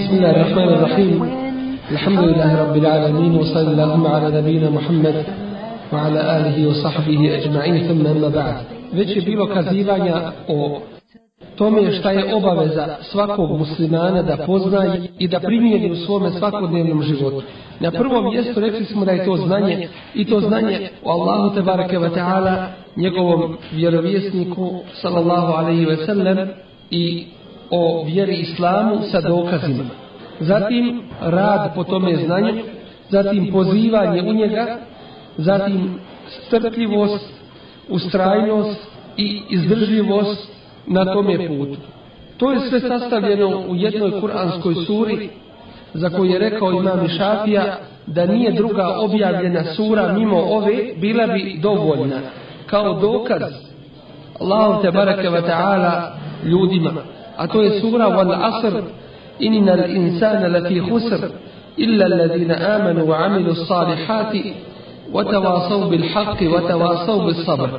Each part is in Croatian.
بسم الله الرحمن الرحيم الحمد لله رب العالمين وصلى اللهم على نبينا محمد وعلى آله وصحبه أجمعين ثم أما بعد već je bilo kazivanja o tome šta je obaveza svakog muslimana da poznaje i da primijeni u svome svakodnevnom životu. Na prvom mjestu rekli smo da je to znanje i to znanje o Allahu te bareke ve taala, njegovom vjerovjesniku sallallahu alejhi ve sellem i o vjeri islamu sa dokazima. Zatim rad po tome znanju, zatim pozivanje u njega, zatim strpljivost, ustrajnost i izdržljivost na tome putu. To je sve sastavljeno u jednoj kuranskoj suri za koju je rekao imam Šafija da nije druga objavljena sura mimo ove bila bi dovoljna kao dokaz Allahu te ve taala ljudima a to je sura wal asr. innal insana lafi khusr. illa alladhina amanu wa amilu salihati wa tawasaw bil haqqi wa tawasaw bis sabr.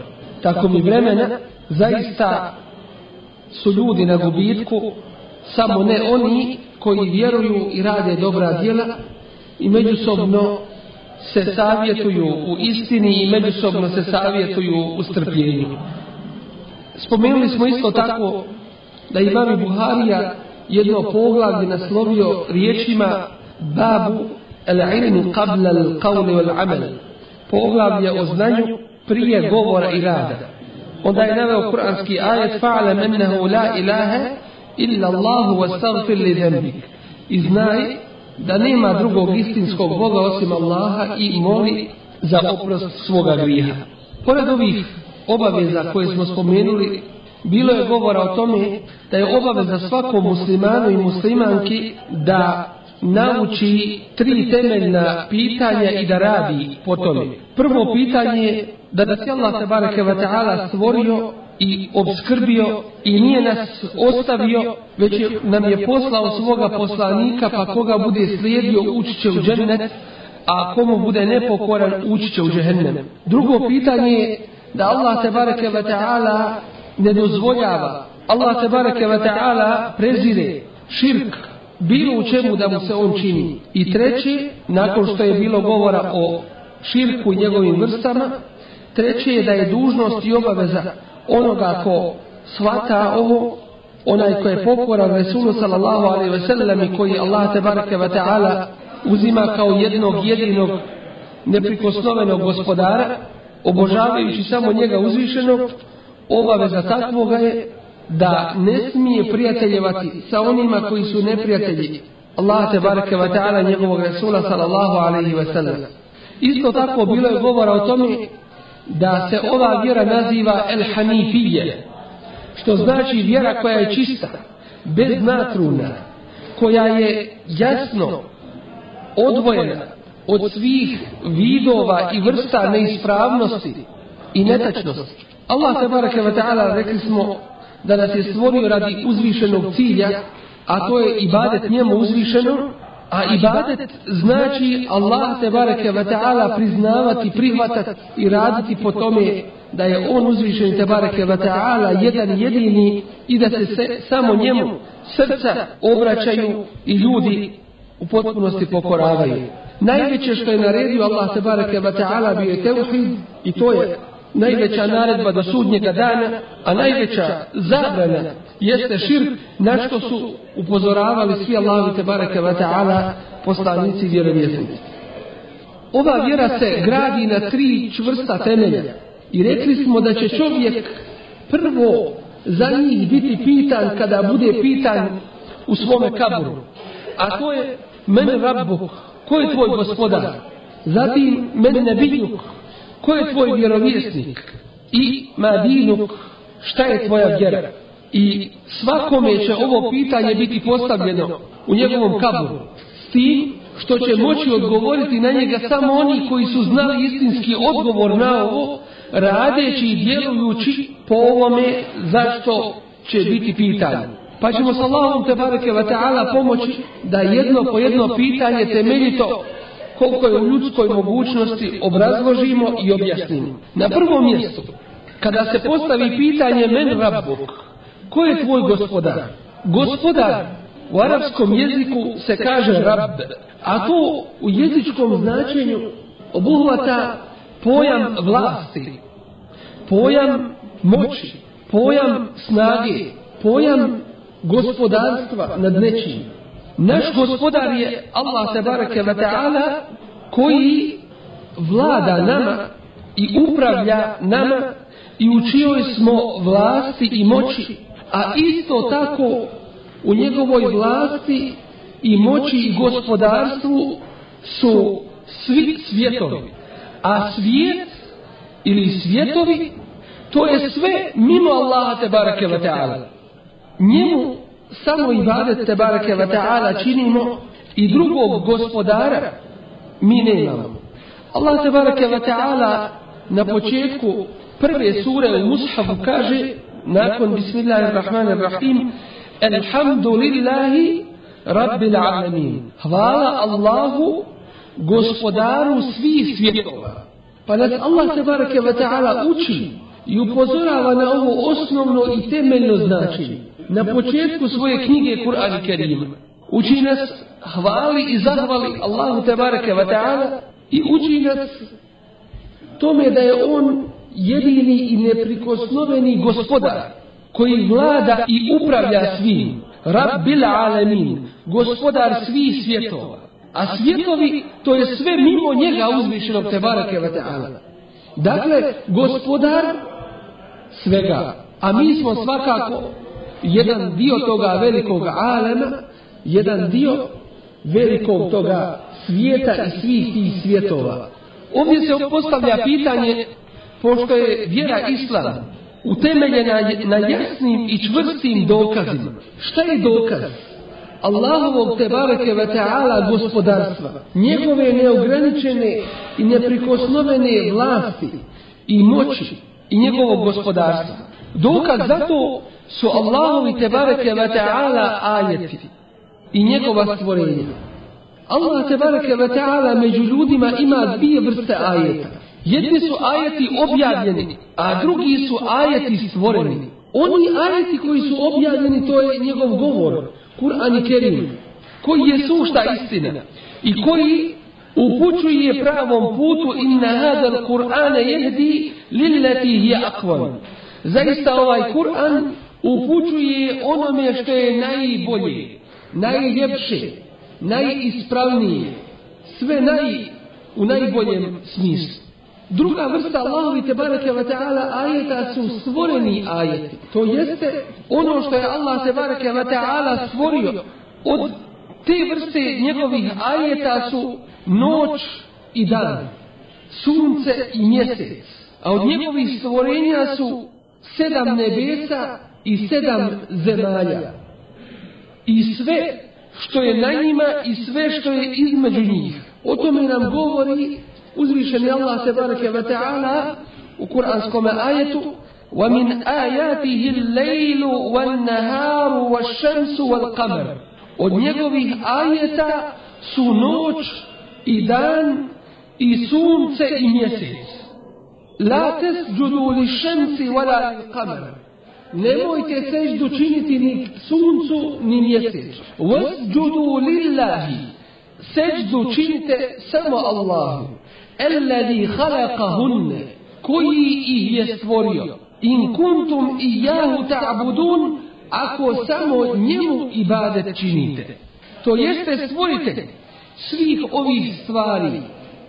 tako mi vremena zaista su ljudi na gubitku samo ne oni koji vjeruju i rade dobra djela i međusobno se savjetuju u istini i međusobno se savjetuju u strpljenju. Spomenuli smo isto tako da imam Buharija jedno poglavlje naslovio riječima babu al-ilmi qabla al-qawli wal-amal. Poglavlje o znanju prije govora i rada. Onda je naveo kuranski ajet fa'alam ennehu la ilaha illa Allahu wastaghfir li dhanbik. I da nema drugog istinskog Boga osim Allaha i moli za oprost svoga grijeha. Pored ovih obaveza koje smo spomenuli, bilo je govora o tome da je obaveza svakom muslimanu i muslimanki da nauči tri temeljna pitanja i da radi po tome. Prvo pitanje je da nas je Allah tabareke wa ta'ala stvorio i obskrbio i nije nas ostavio, već je, nam je poslao svoga poslanika, pa koga bude slijedio ući će u džennet, a komu bude nepokoran ući će u džehennem. Drugo pitanje je da Allah tabareke wa ta'ala ne dozvoljava, Allah tabareke wa ta'ala prezire širk, bilo u čemu da mu se on čini. I treće, nakon što je bilo govora o širku i njegovim vrstama, treće je da je dužnost i obaveza onoga ko svata ovo, onaj ko je pokoran Resulu sallallahu alaihi ve sellem i koji Allah te bareke ve ta'ala uzima kao jednog jedinog neprikosnovenog gospodara, obožavajući samo njega uzvišenog, obaveza takvoga je da ne smije prijateljevati sa onima koji su neprijatelji Allah te bareke ve ta'ala njegovog Resula sallallahu alaihi ve sellem. Isto tako bilo je govora o tome da se ova vjera naziva El Hanifije, što znači vjera koja je čista, bez natruna, koja je jasno odvojena od svih vidova i vrsta neispravnosti i netačnosti. Allah te bareke ve ta'ala rekli smo da nas je stvorio radi uzvišenog cilja, a to je ibadet njemu uzvišenom, a ibadet znači Allah te bareke ve taala priznavati, prihvatati i raditi po tome da je on uzvišen te bareke ve taala jedan jedini i da se, se samo njemu srca obraćaju i ljudi u potpunosti pokoravaju. Najveće što je naredio Allah te bareke ve taala bio je tauhid i to je najveća naredba do sudnjega dana, a najveća zabrana jeste širk na što su upozoravali svi Allahu te bareke ve taala poslanici vjerovjesnici. Ova vjera se gradi na tri čvrsta temelja i rekli smo da će čovjek prvo za njih biti pitan kada bude pitan u svome kaburu. A to je men rabbu, ko je tvoj gospodar? Zatim men nebijuk, ko je tvoj vjerovjesnik? I madinuk, šta je tvoja vjera? I svakome će ovo pitanje biti postavljeno u njegovom kaburu. S tim što će moći odgovoriti na njega samo oni koji su znali istinski odgovor na ovo, radeći i djelujući po ovome zašto će biti pitanje. Pa ćemo sa Allahom te bareke ta'ala pomoći da jedno po jedno pitanje temeljito koliko je u ljudskoj mogućnosti obrazložimo i objasnimo. Na prvom mjestu, kada se postavi pitanje men rabbuk, ko je tvoj gospodar? Gospodar U arapskom jeziku se kaže rab, a to u jezičkom značenju obuhvata pojam vlasti, pojam moći, pojam snage, pojam gospodarstva nad nečim. Naš gospodar je Allah tebareke ve ta'ala koji vlada nama i upravlja nama i u čijoj smo vlasti i moći, a isto tako u njegovoj vlasti i moći i gospodarstvu su svi svjetovi. A svijet ili svjetovi to je sve mimo Allaha te barake ta'ala. Njemu samo ibadet te barake wa ta'ala činimo i drugog gospodara mi nemamo. Allah te barake wa ta'ala na početku prve sure u Mushafu kaže nakon Bismillahirrahmanirrahim Alhamdulillahi Rabbil Alamin. Hvala Allahu gospodaru svih svjetova. Pa nas Allah te barake wa ta'ala uči i upozorava na ovo osnovno i temeljno značenje. Na početku svoje knjige Kur'an Kerim uči nas hvali i zahvali Allahu te barake wa ta'ala i uči nas tome da je on jedini i neprikosnoveni gospodar koji vlada i upravlja svim. Rabbil alamin, gospodar svih svjetova. A svjetovi, to je sve mimo njega uzvišenog te barake wa ta'ala. Dakle, gospodar svega. A mi smo svakako jedan dio toga velikog alema, jedan dio velikog toga svijeta i svih tih svjetova. Ovdje se postavlja pitanje, pošto je vjera islam utemeljena na jasnim i čvrstim dokazima. Šta je dokaz? Allahovog te bareke ve ta'ala gospodarstva, njegove neograničene i neprikosnovene vlasti i moći i njegovog gospodarstva. Dokaz za to su Allahovi te bareke ve ta'ala ajeti i njegova stvorenja. Allah te bareke ve ta'ala među ljudima ima dvije vrste ajeta. Jedni su ajeti objavljeni, a drugi su ajeti stvoreni. Oni ajeti koji su objavljeni, to je njegov govor, Kur'an i Kerim, koji je sušta istina i koji upućuje pravom putu inna hadal Kur'ana jehdi lillati je akvan. Zaista ovaj Kur'an upućuje onome što je najbolje, najljepše, najispravnije, sve naj, u najboljem smislu. Druga vrsta Allahovi te barake wa ta'ala ajeta su stvoreni ajeti. To jeste ono što je Allah te barake wa ta'ala stvorio. Od te vrste njegovih ajeta su noć i dan, sunce i mjesec. A od njegovih stvorenja su sedam nebesa i sedam zemalja. I sve što je na njima i sve što je između njih. O tome nam govori uzvišeni Allah se barake wa ta'ala u kuranskom ajetu ومن آياته الليل والنهار والشمس والقمر od njegovih ajeta su noć i dan i sunce i mjesec la tesđudu li šemsi wala li kamer nemojte seždu činiti ni suncu ni mjesec wasđudu lillahi seždu činite samo Allahu الذي خلقهن koji ih je stvorio in kuntum ijahu ta'budun ako samo njemu ibadet činite to jeste stvorite svih ovih stvari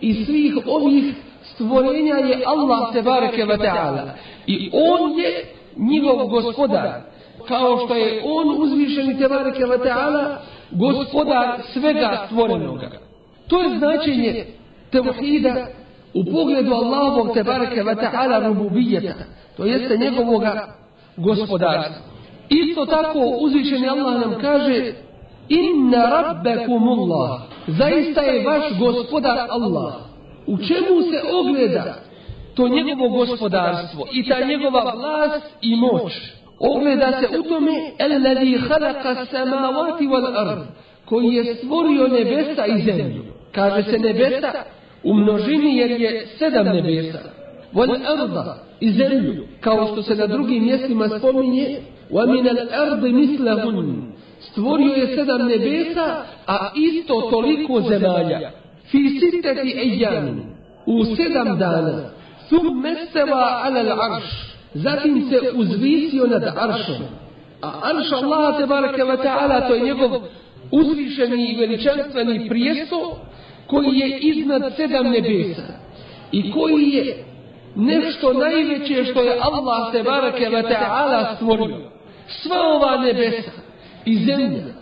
i svih ovih stvorenja je Allah te bareke ve ta'ala. I on je njihov gospodar. Kao što je on uzvišeni te bareke ve ta'ala gospodar svega stvorenoga. To je značenje tevhida u pogledu Allahovog te bareke ve ta'ala rububijeta, to jeste njegovoga gospodarstva. Isto tako uzvišeni Allah nam kaže Inna rabbekumullah Zaista je vaš gospodar Allah. U čemu se ogleda to njegovo gospodarstvo i ta njegova vlast i moć? Ogleda se u tome khalaqa samavati wal ard koji je stvorio nebesa i zemlju. Kaže se nebesa u množini jer je sedam nebesa. Wal arda i zemlju, kao što se na drugim mjestima spominje, wa min al ardi mislahun, stvorio je sedam nebesa, a isto toliko zemalja. Fi siteti ejami, u sedam dana, thum mesteva ala arš, zatim se uzvisio nad aršom. A arš Allah te wa ta'ala, to je njegov uzvišeni i veličanstveni prijesto, koji je iznad sedam nebesa i koji je nešto najveće što je Allah te barake wa ta'ala stvorio. Sva ova nebesa i zemlja,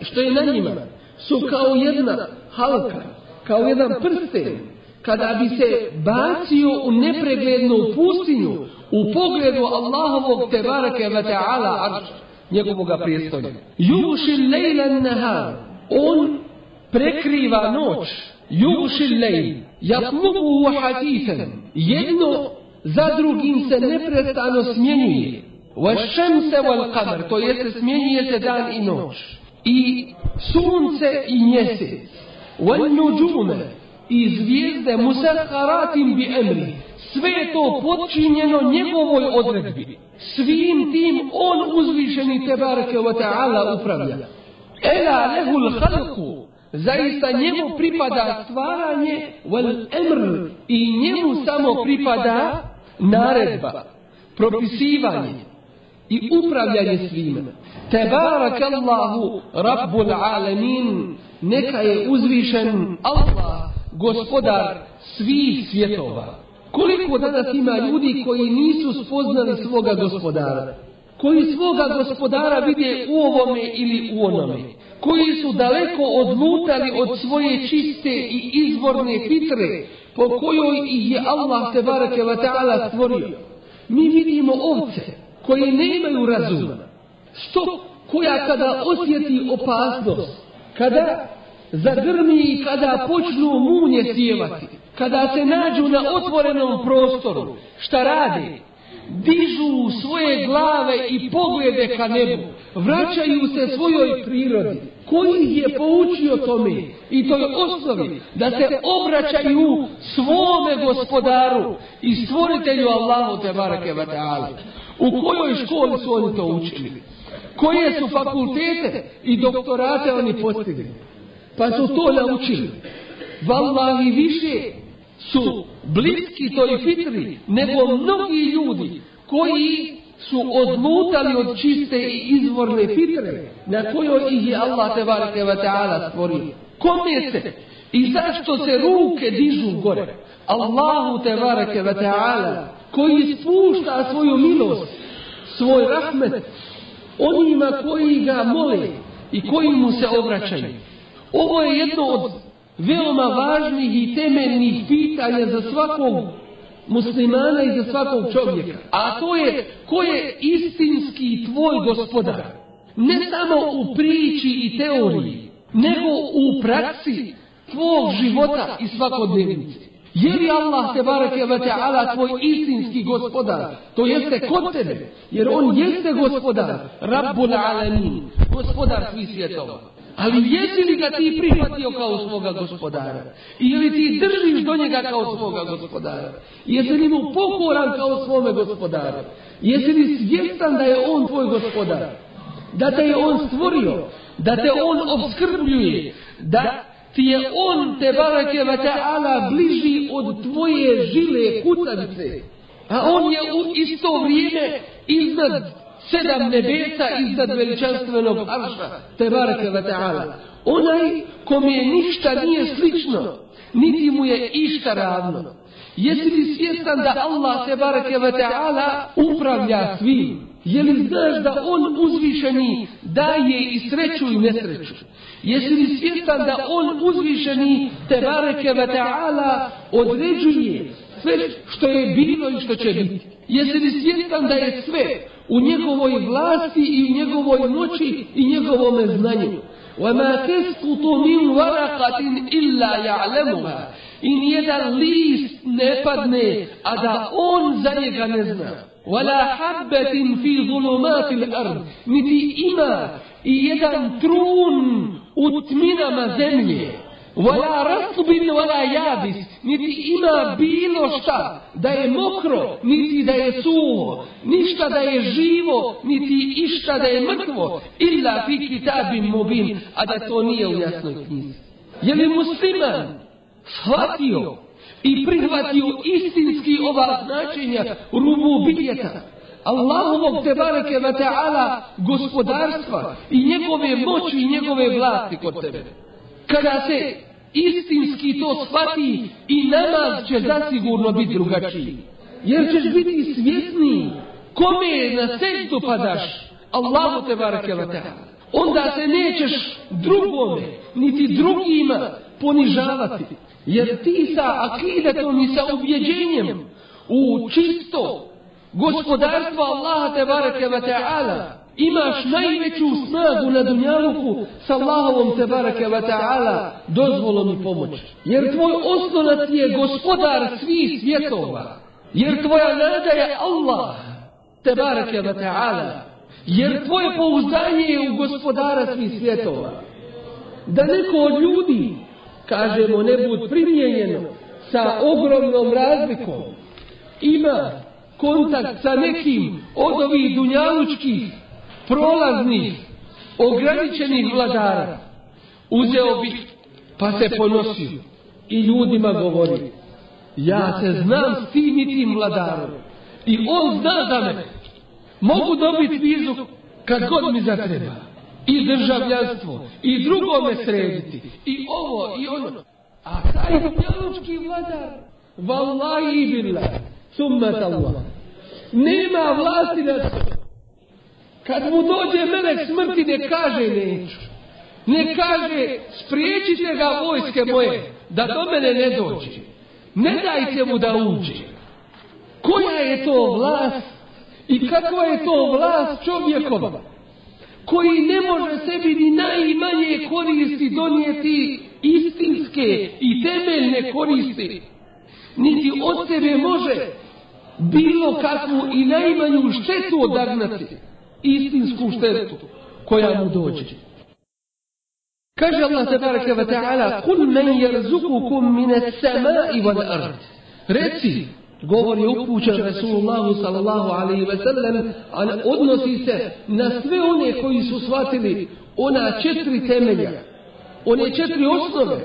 što je na njima, su kao jedna halka, kao jedan prsten, kada bi se bacio u nepreglednu pustinju, u pogledu Allahovog te barake wa ta'ala arša, njegovoga prijestolja. Juši lejlan nahar, on prekriva noć, juši lejl, jatlubu hatifen, jedno za drugim se neprestano smjenjuje. Vašemse wal kamer, to jeste smjenjuje se dan i noć. I sunce i mjesec. Wal nuđume, i zvijezde musaharatim bi emri. Sve je to podčinjeno njegovoj odredbi. Svim tim on uzvišeni tebareke wa ta'ala upravlja. Ela lehul halku, zaista njemu pripada stvaranje, wal emr, i njemu samo pripada naredba, propisivanje i upravljanje svime. Tebarak Allahu Rabbul Alamin, neka je uzvišen Allah, gospodar svih svjetova. Koliko danas ima ljudi koji nisu spoznali svoga gospodara? Koji svoga gospodara vide u ovome ili u onome? Koji su daleko odlutali od svoje čiste i izvorne fitre po kojoj ih je Allah te barake ta'ala stvorio? Mi vidimo ovce koje ne imaju razuma. Što koja kada osjeti opasnost, kada zagrmi i kada počnu munje sjevati, kada se nađu na otvorenom prostoru, šta rade? Dižu svoje glave i poglede ka nebu, vraćaju se svojoj prirodi. Koji ih je poučio tome i toj osnovi da se obraćaju svome gospodaru i stvoritelju Allahu te barake wa ta'ala. U kojoj školi su oni to učili? Koje su fakultete i doktorate oni postigli? Pa su to naučili. Wallahi više su bliski toj fitri nego mnogi ljudi koji su odlutali od čiste i izvorne fitre na kojoj ih je Allah te barake wa ta'ala stvorio. Kome se i zašto se ruke dižu gore? Allahu te barake wa ta'ala koji spušta svoju milost, svoj rahmet onima koji ga mole i koji mu se obraćaju. Ovo je jedno od veoma važnih i temeljnih pitanja za svakog muslimana i za svakog čovjeka. A to je ko je istinski tvoj gospodar. Ne samo u priči i teoriji, nego u praksi tvog života i svakodnevnice. Je li Allah te barake wa ta'ala tvoj istinski gospodar? To jeste kod tebe, jer on jeste gospodar, Rabbul Alamin, gospodar svih svjetova. Ali jesi li ga ti prihvatio kao svoga gospodara? Ili ti držiš do njega kao svoga gospodara? Jesi li mu pokoran kao svome gospodara? Jesi li svjestan da je on tvoj gospodar? Da te je on stvorio? Da te on obskrbljuje? Da ti je on te barake wa ta'ala bliži od tvoje žile kucavice? A on je u isto vrijeme iznad sedam nebesa iznad veličanstvenog arša, te barake wa ta'ala. Onaj kom je ništa nije slično, niti mu je išta ravno. Jesi li svjestan da Allah te barake wa ta'ala upravlja svim? Je li znaš da on uzvišeni daje i sreću i nesreću? Jesi li svjestan da on uzvišeni te bareke wa ta'ala određuje sve što je bilo i što će biti? Jesi li svjestan da je sve u njegovoj vlasti i u njegovoj moći i njegovome znanju. وَمَا تَسْقُطُ مِنْ وَرَقَةٍ إِلَّا يَعْلَمُهَا I nijedan list ne padne, a da on za njega ne zna. وَلَا حَبَّةٍ فِي ظُلُمَاتِ الْأَرْضِ Niti ima i jedan trun u tminama zemlje. Vola rasubin, vola jabis, niti ima bilo šta da je mokro, niti da je suho, ništa da je živo, niti išta da je mrtvo, illa fi kitabim mubin, a da to nije u jasnoj knjizi. Je li musliman shvatio i prihvatio istinski ova značenja rubu biljeta? Allahovog te bareke wa ta'ala gospodarstva i njegove moći i njegove vlasti kod tebe. Kada se istinski to shvati i namaz će zasigurno biti drugačiji. Jer ćeš biti svjesniji kome na seždu padaš Allahu te ta'ala. Onda se nećeš drugome, niti drugima ponižavati. Jer ti sa akidetom i sa ubjeđenjem u čisto gospodarstvo Allaha te bareke ve ta'ala imaš najveću snagu na dunjaluku sa Allahovom te bareke ve ta'ala dozvolom i pomoć. Jer tvoj osnovac je gospodar svih svjetova. Jer tvoja nada je Allah te bareke ve ta'ala. Jer tvoje pouzdanje je u gospodara svih svjetova. Da neko od ljudi, kažemo, ne bud primijenjeno sa ogromnom razlikom, ima kontakt sa nekim od ovih dunjalučkih, prolaznih, ograničenih vladara, uzeo bi pa se ponosio i ljudima govori ja se znam s tim i tim vladarom i on zna me mogu dobiti vizu kad god mi zatreba i državljanstvo i drugome srediti i ovo i ono a taj dunjalučki vladar vallahi billah summa Allah. Nema vlasti na. Kad mu dođe melek smrti ne kaže neću. Ne kaže spriječite ga vojske moje da do mene ne dođe. Ne dajte mu da uđe. Koja je to vlast i kakva je to vlast čovjekova koji ne može sebi ni najmanje koristi donijeti istinske i temeljne koristi niti od sebe može bilo kakvu i najmanju štetu odagnati, istinsku štetu koja mu dođe. Kaže Allah tabaraka wa ta'ala, kul men jerzukukum mine samai wal ard. Reci, govori upućen Rasulullahu sallallahu alaihi wa sallam, a odnosi se na sve one koji su shvatili ona četiri temelja, one četiri osnove,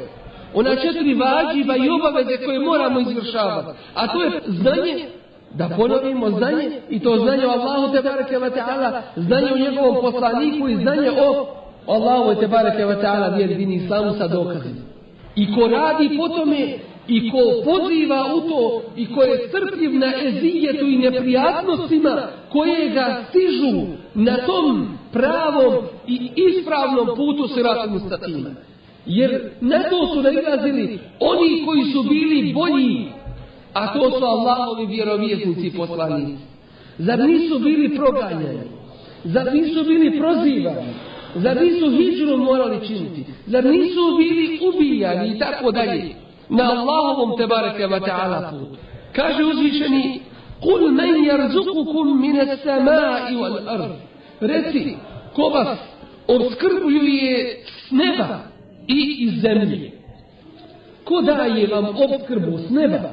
ona četiri vađiva i obaveze koje moramo izvršavati. A to je znanje, da ponovimo znanje i to znanje o Allahu te bareke ve taala, znanje o njegovom poslaniku i znanje o Allahu te bareke ve taala vjeri din islamu sa dokazima. I ko radi po tome i ko poziva u to i ko je strpljiv na ezijetu i neprijatnostima koje ga stižu na tom pravom i ispravnom putu siratom mustatima. Jer na to su nailazili oni koji su bili bolji a to su Allahovi vjerovjesnici i poslanici. Zar nisu bili proganjani? Zar nisu bili prozivani? Zar nisu hijđru morali činiti? Zar nisu bili ubijani i tako dalje? Na Allahovom tebareke wa ta'ala putu. Kaže uzvišeni Kul men jarzukukum mine samai wal ard. Reci, ko vas obskrbljuje s neba i iz zemlje. Ko daje vam obskrbu s neba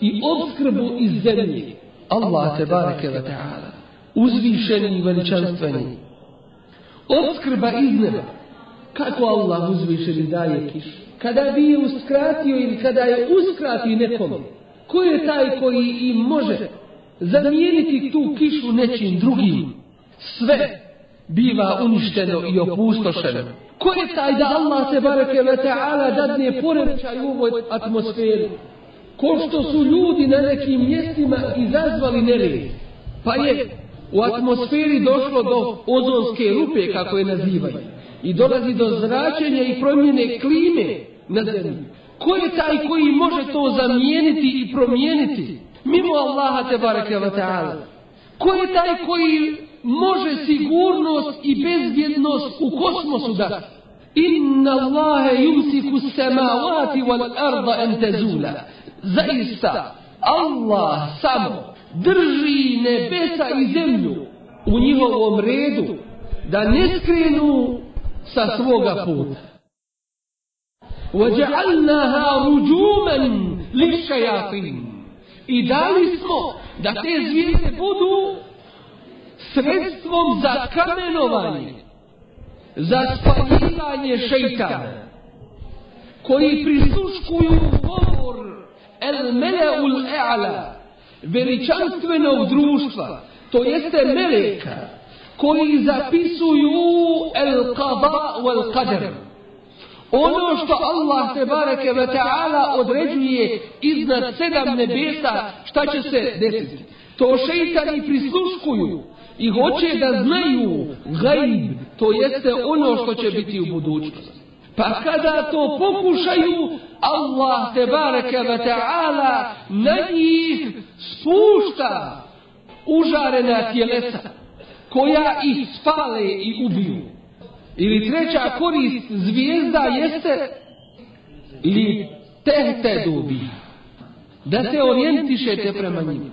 i obskrbu iz zemlje. Allah te bareke wa ta'ala. Uzvišeni i veličanstveni. Obskrba iz neba. Kako Allah uzvišeni daje kišu? Kada bi je uskratio ili kada je uskratio nekom, ko je taj koji im može zamijeniti tu kišu nečim drugim? Sve biva uništeno i opustošeno. Ko je taj da Allah se bareke ve ta'ala dadne poremećaj u ovoj atmosferi? Ko što su ljudi na nekim mjestima izazvali nered. Pa je u atmosferi došlo do ozonske rupe, kako je nazivaju. I dolazi do zračenja i promjene klime na zemlji. Ko je taj koji može to zamijeniti i promijeniti? Mimo Allaha te bareke wa ta'ala. Ko je taj koji može sigurnost i bezbjednost u kosmosu dati? Inna Allahe yumsiku samavati wal arda en tezula zaista Allah samo drži nebesa i zemlju u njihovom redu da ne skrenu sa svoga puta. وَجَعَلْنَاهَا رُجُومًا لِلشَّيَاطِينَ I dali smo da te zvijezde budu sredstvom za kamenovanje, za spaljivanje šeitana, koji prisuškuju govor el meleul e'ala, veličanstvenog društva, to jeste meleka, koji zapisuju el qada wal qadr. Ono što Allah te bareke ve ta'ala određuje iznad sedam nebesa, šta će se desiti. To šeitani prisluškuju i hoće da znaju gajb, to jeste ono što će biti u budućnosti. Pa kada to pokušaju, Allah te bareke ve ta'ala na njih spušta užarena tjelesa koja ih spale i ubiju. Ili treća korist zvijezda jeste li tehte dubi. Da se orijentišete prema njima.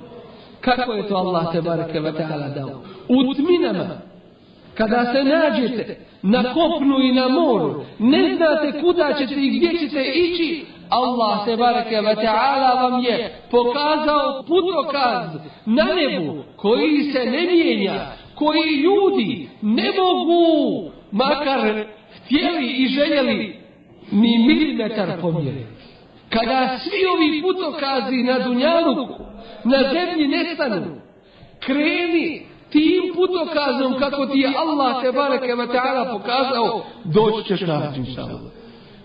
Kako je to Allah te bareke ve ta'ala dao? U tminama, kada se nađete na kopnu i na moru, ne znate kuda ćete i gdje ćete ići, Allah te bareke ve ta'ala vam je pokazao putokaz na nebu koji se ne mijenja, koji ljudi ne mogu makar htjeli i željeli ni milimetar pomjeriti. Kada svi ovi putokazi na Dunjaluku, na zemlji nestanu, kreni tim putokazom kako ti je Allah te bareke ve ta'ala pokazao, doći ćeš na inšallah.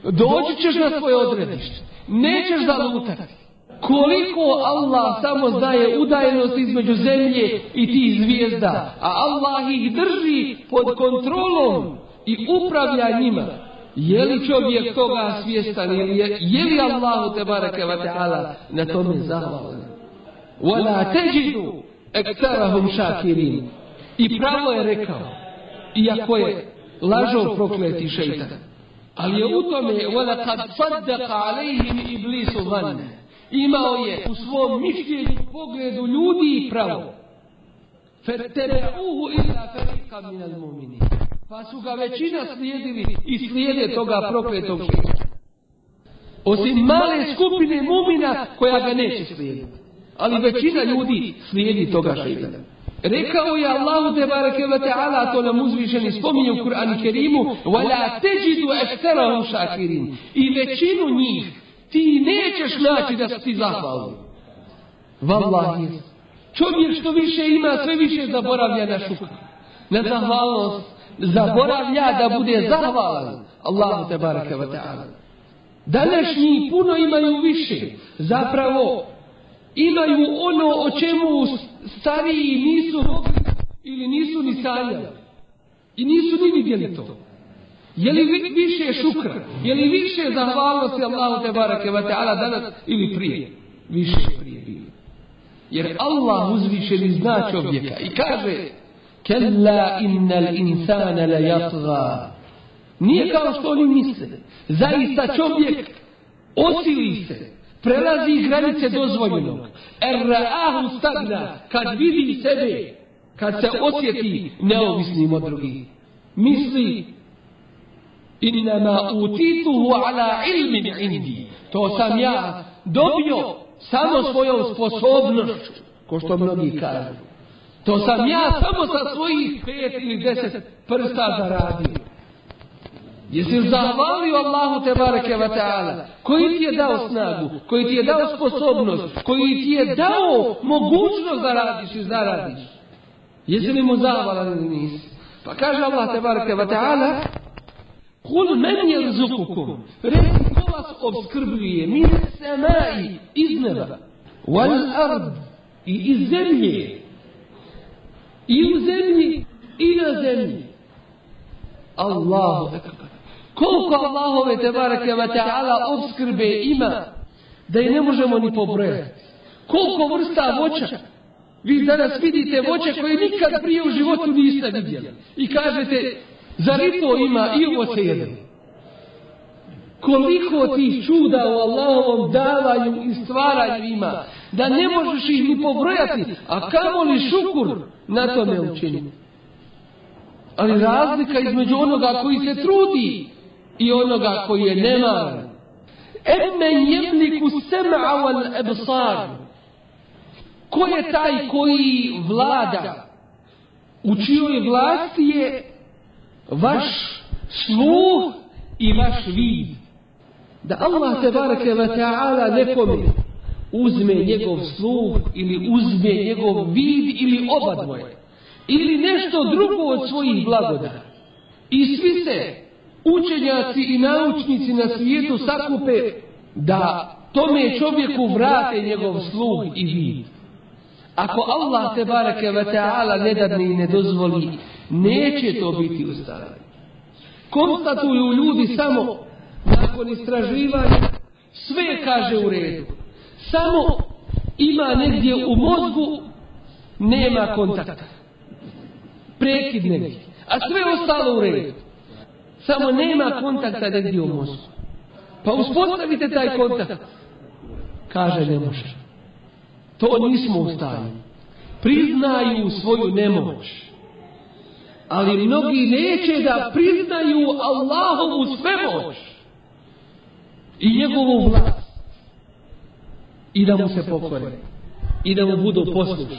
Doći ćeš na svoje odredište. Nećeš zalutati. Koliko Allah samo znaje udajnost između zemlje i tih zvijezda, a Allah ih drži pod kontrolom i upravlja njima. Je li čovjek toga svjestan ili je, je li Allahu te bareke ve ta'ala na tome zahvalan? Wala teđidu ektarahum šakirin. I pravo je rekao, iako je lažov prokleti šeitan. Ali je u tome, wala kad saddaka alejhim iblisu vanne. Imao je u svom mišljenju pogledu ljudi i pravo. Fertebe'uhu illa ferika minal mumini. Pa su ga većina slijedili i slijede toga prokletog šeitana. Osim male skupine mumina koja ga neće slijediti. Ali većina ljudi slijedi toga šeitana. Rekao je Allahu te bareke ve taala to nam uzvišeni spominje u Kur'anu Kerimu wala tajidu aktharahum shakirin i većinu njih ti nećeš naći da su ti zahvalni. Wallahi čovjek što više ima sve više zaboravlja na šukr. na zahvalnost. zaboravlja da bude zahvalan. Allahu te bareke ve taala današnji puno imaju više. Zapravo imaju ono o čemu stariji nisu ili nisu ni sanjali. I nisu ni vidjeli to. Je li više šukra? Je li više zahvalnosti Allahu te barake wa ta'ala danas ili prije? Više prije bilo. Jer Allah uzvišeni zna čovjeka i kaže Kella innal insana la yatgha. Nije kao što oni misle. Zaista čovjek osili se prelazi granice dozvoljenog. Erra'ahu stagna, kad vidi sebe, kad se osjeti neovisnim od drugih. Misli, innama utituhu ala ilmin indi. To sam ja dobio samo svojom sposobnošću, ko što mnogi kažu. To sam ja samo sa svojih pet ili deset prsta zaradio. Jesi li zahvalio Allahu te bareke wa ta'ala koji ti je dao snagu, koji ti je dao sposobnost, koji ti je dao mogućnost da radiš i zaradiš. Jesi li mu zahvalan ili nisi? Pa kaže Allah te bareke wa ta'ala Kul men je rzukukum, reci ko vas obskrbljuje, min semai, iz neba, wal ard, i iz zemlje, i u zemlji, i na zemlji. Allahu ekber. Koliko Allahove te barake wa ta'ala obskrbe ima, da i ne možemo ni pobrojati. Koliko vrsta voća. Vi danas vidite voće koje nikad prije u životu niste vidjeli. I kažete, zar i to ima i ovo se jede. Koliko tih čuda u Allahovom davanju i stvaranju ima, da ne možeš ih ni pobrojati, a kamo li šukur na tome učiniti. Ali razlika između onoga koji se trudi i onoga koji je nemaran Emen jemliku sem'a wal ebsar. Ko je taj koji vlada? U čijoj vlasti je vaš sluh i vaš vid. Da Allah te barake wa ta'ala nekome uzme njegov sluh ili uzme njegov vid ili oba dvoje. Ili nešto drugo od svojih blagodata. I svi se učenjaci i naučnici na svijetu sakupe da tome čovjeku vrate njegov sluh i vid. Ako Allah te barake wa ta'ala ne dadne i ne dozvoli, neće to biti ustavljeno. Konstatuju ljudi samo nakon istraživanja sve kaže u redu. Samo ima negdje u mozgu nema kontakta. Prekid negdje. A sve ostalo u redu. Samo nema kontakta negdje u mozgu. Pa uspostavite taj kontakt. Kaže ne može. To nismo u stanju. Priznaju svoju nemoć. Ali mnogi neće da priznaju Allahovu svemoć. I njegovu vlast. I da mu se pokore. I da mu budu poslušni.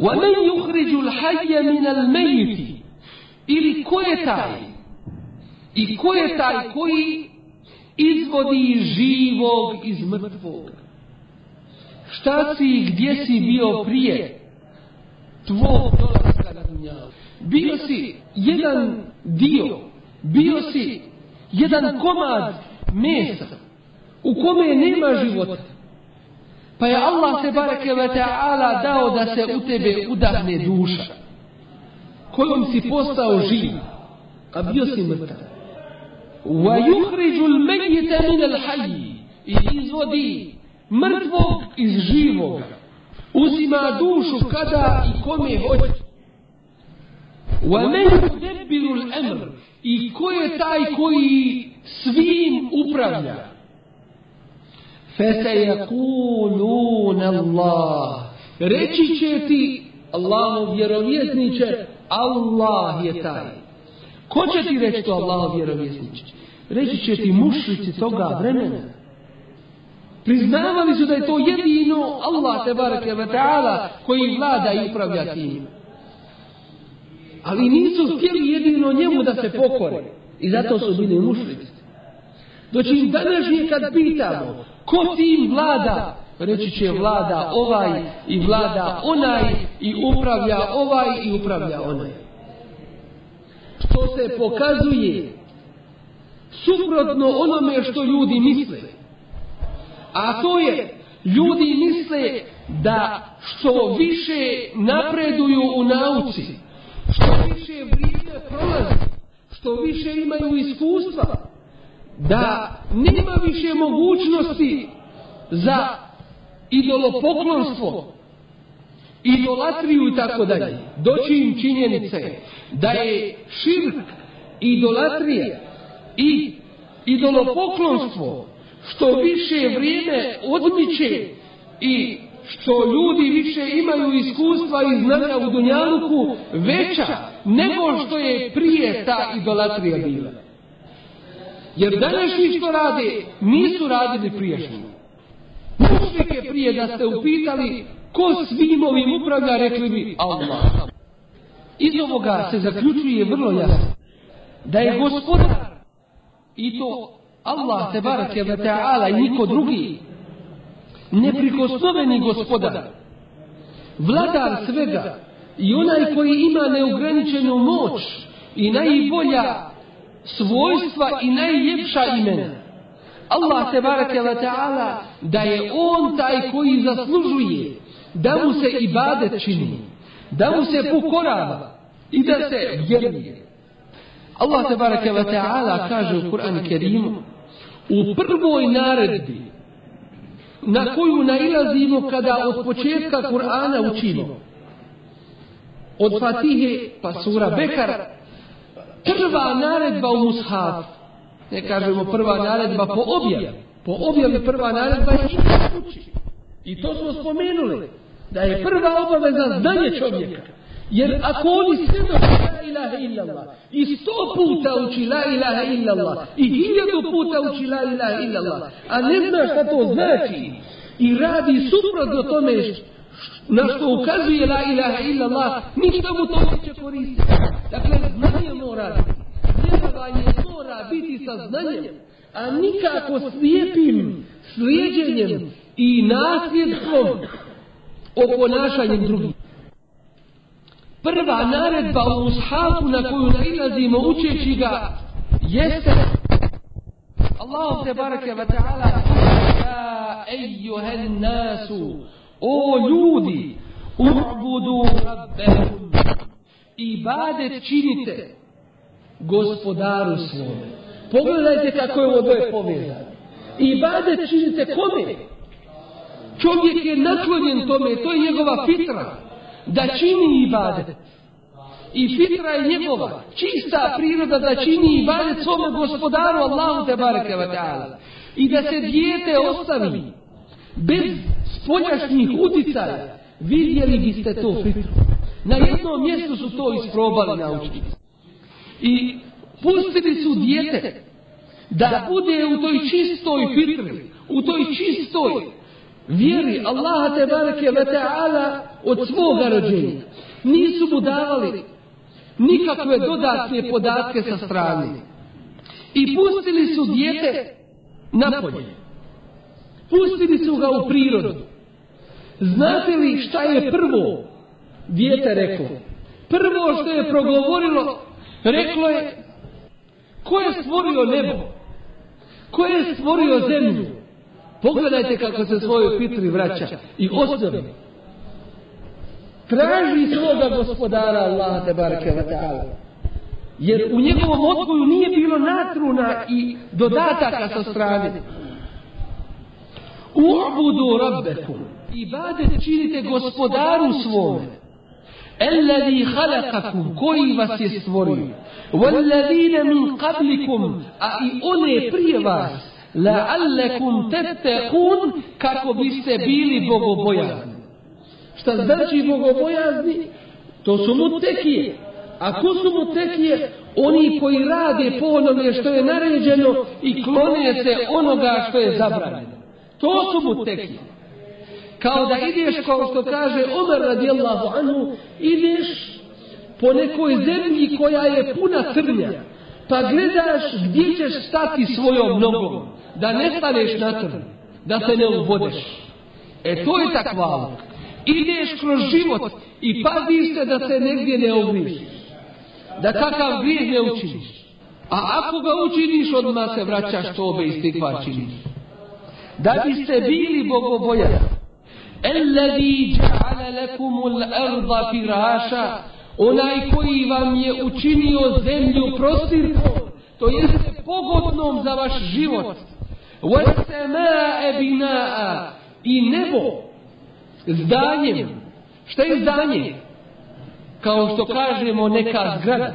وَمَنْ يُخْرِجُ الْحَيَّ مِنَ الْمَيِّتِ ili ko je taj? I ko je taj koji izvodi živog iz mrtvog? Šta si i gdje si bio prije tvog dolaska na? Bio si jedan dio, bio si jedan komad mesa u kome nema života. Pa je Allah se bareke ve ta'ala dao da se u tebe udahne duša kojom si postao živ, a bio si mrtav. Wa yukhrijul al-mayyita min al-hayy. I izvodi mrtvog iz živog. Uzima dušu kada i kome hoće. Wa man yudabbiru al-amr. I ko je taj koji svim upravlja? Fesejekulun Allah. Reći će ti Allahov vjerovjesniče Allah je taj. Ko će ti reći to Allahov vjerovjesniče? Reći će ti mušlici toga vremena. Priznavali su da je to jedino Allah te barake wa ta'ala koji vlada i upravlja tim. Ali nisu htjeli jedino njemu da se pokore. I zato su bili mušlici. Doći im današnje kad pitamo ko tim vlada, reći će vlada ovaj i vlada onaj i upravlja ovaj i upravlja onaj. Što se pokazuje suprotno onome što ljudi misle. A to je, ljudi misle da što više napreduju u nauci, što više vrijeme prolazi, što više imaju iskustva, da nema više mogućnosti za idolopoklonstvo, idolatriju i tako dalje. Doći im činjenice da je širk, idolatrija i idolopoklonstvo što više vrijeme odmiče i što ljudi više imaju iskustva i znanja u Dunjaluku veća nego što je prije ta idolatrija bila. Jer današnji što rade, nisu radili priješnji. Mušike prije da ste upitali ko svim ovim upravlja, rekli bi Allah. Iz ovoga se zaključuje vrlo jasno da je gospodar i to Allah te barake ve ta'ala i niko drugi neprikosnoveni gospodar vladar svega i onaj koji ima neograničenu moć i najbolja svojstva i najljepša imena Allah te barake ve ta'ala da je on taj koji zaslužuje da mu se ibadet čini da mu se pokorava i da se vjeruje. Allah te barake ve ta'ala kaže u Kur'anu Kerimu u prvoj naredbi na koju nailazimo kada od početka Kur'ana učimo od Fatihe pa sura Bekar prva naredba u Mushaf ne kažemo prva naredba po objavi po objavi prva naredba je uči i to smo spomenuli da je prva obaveza znanje čovjeka Jer ako oni svjedoči la ilaha illallah i sto puta uči la ilaha illallah i hiljadu puta uči la ilaha illallah, a ne zna šta to znači i radi suprotno tome na što ukazuje la ilaha illallah, ništa mu to neće koristiti. Dakle, znanje mora biti. Vjerovanje mora biti sa znanjem, a nikako slijepim slijedjenjem i nasljedstvom o ponašanjem drugih. Prva naredba u mushafu na koju nailazimo učeći ga jeste Allah te barake wa ta'ala Ja ejuhen nasu O ljudi Ubudu rabbekum Ibadet činite gospodaru svom. Pogledajte kako je ovo dvoje povezano. Ibadet činite kome? Čovjek je naklonjen tome, to je njegova fitra da čini ibadet. I fitra je njegova, čista priroda da čini ibadet svome gospodaru Allahu te bareke ta'ala. I da se dijete ostavi bez spoljašnjih uticaja, vidjeli biste to fitru. Na jednom mjestu su to isprobali naučiti. I pustili su dijete da bude u toj čistoj fitri, u toj čistoj vjeri Allaha te bareke ve ta'ala od svoga rođenja. Nisu mu davali nikakve dodatne podatke sa strane. I pustili su dijete napolje. Pustili su ga u prirodu. Znate li šta je prvo dijete reklo? Prvo što je progovorilo, reklo je ko je stvorio nebo? Ko je stvorio zemlju? Pogledajte kako se svojoj fitri vraća i osnovi. Traži svoga gospodara Allaha te taala. Jer u njegovom odgoju nije bilo natruna i dodataka sa strane. U'budu rabbekum. Ibadet činite gospodaru svome. Alladhi khalaqakum koji vas je stvorio. Walladine min qablikum a i one prije vas la'allakum tattaqun kako biste bili bogobojazni. Šta znači bogobojazni? To su mutekije. A ko su mutekije? Oni koji rade po onome što je naređeno i klone se onoga što je zabranjeno. To su mutekije. Kao da ideš, kao što kaže Omer radijallahu anhu, ideš po nekoj zemlji koja je puna trnja. Pa gledaš gdje ćeš stati svojom nogom da ne staneš na trn, da se ne ubodeš. E to je takva. Ideš kroz život i paziš se da se negdje ne ogrišiš. Da takav grijeh ne učiniš. A ako ga učiniš, odmah se vraćaš tobe i stikva činiš. Da biste bili bogobojan. Elladhi ja'ala lakumul arda firasha. Onaj koji vam je učinio zemlju prostirkom, to jeste pogodnom za vaš život. Wasama'a bina'a. I nebo zdanjem. Šta je zdanje? Kao što kažemo neka zgrada,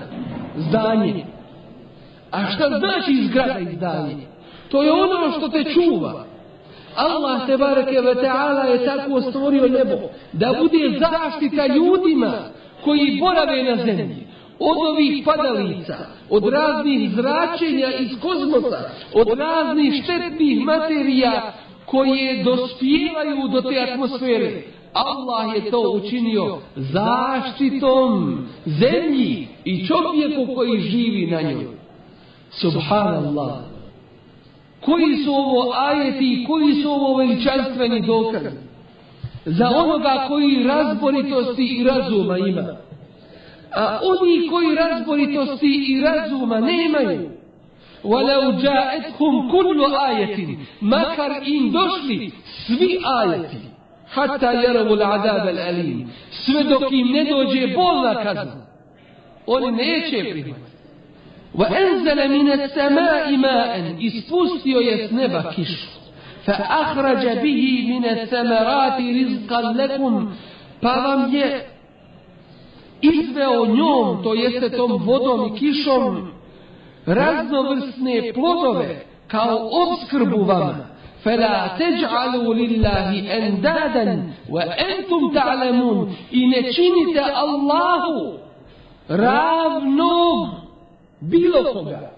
zdanje. A šta znači zgrada i zdanje? To je ono što te čuva. Allah te bareke ve taala je tako stvorio nebo da bude zaštita ljudima koji borave na zemlji od ovih padalica, od raznih zračenja iz kozmosa, od raznih štetnih materija koje dospijevaju do te atmosfere. Allah je to učinio zaštitom zemlji i čovjeku koji živi na njoj. Subhanallah. Koji su ovo ajeti, koji su ovo veličanstveni dokazi? Za onoga koji razboritosti i razuma ima. A oni koji razboritosti i razuma nemaju, وَلَوْ جَاءَتْهُمْ كُلُّ آيَةٍ makar im došli svi ajeti, hatta يَرَوُ الْعَذَابَ الْأَلِيمِ sve dok im ne dođe bolna kazna. Oni neće prihvatiti. وَأَنْزَلَ مِنَ السَّمَاءِ مَاءً ispustio je s neba kišu. فَأَخْرَجَ بِهِ مِنَ الثَّمَرَاتِ رِزْقًا لَكُمْ pa vam je izveo njom, to jeste tom vodom i kišom, raznovrsne plodove kao obskrbu vama. فلا تجعلوا لله أندادا وأنتم تعلمون إن činite Allahu ravnog bilo koga.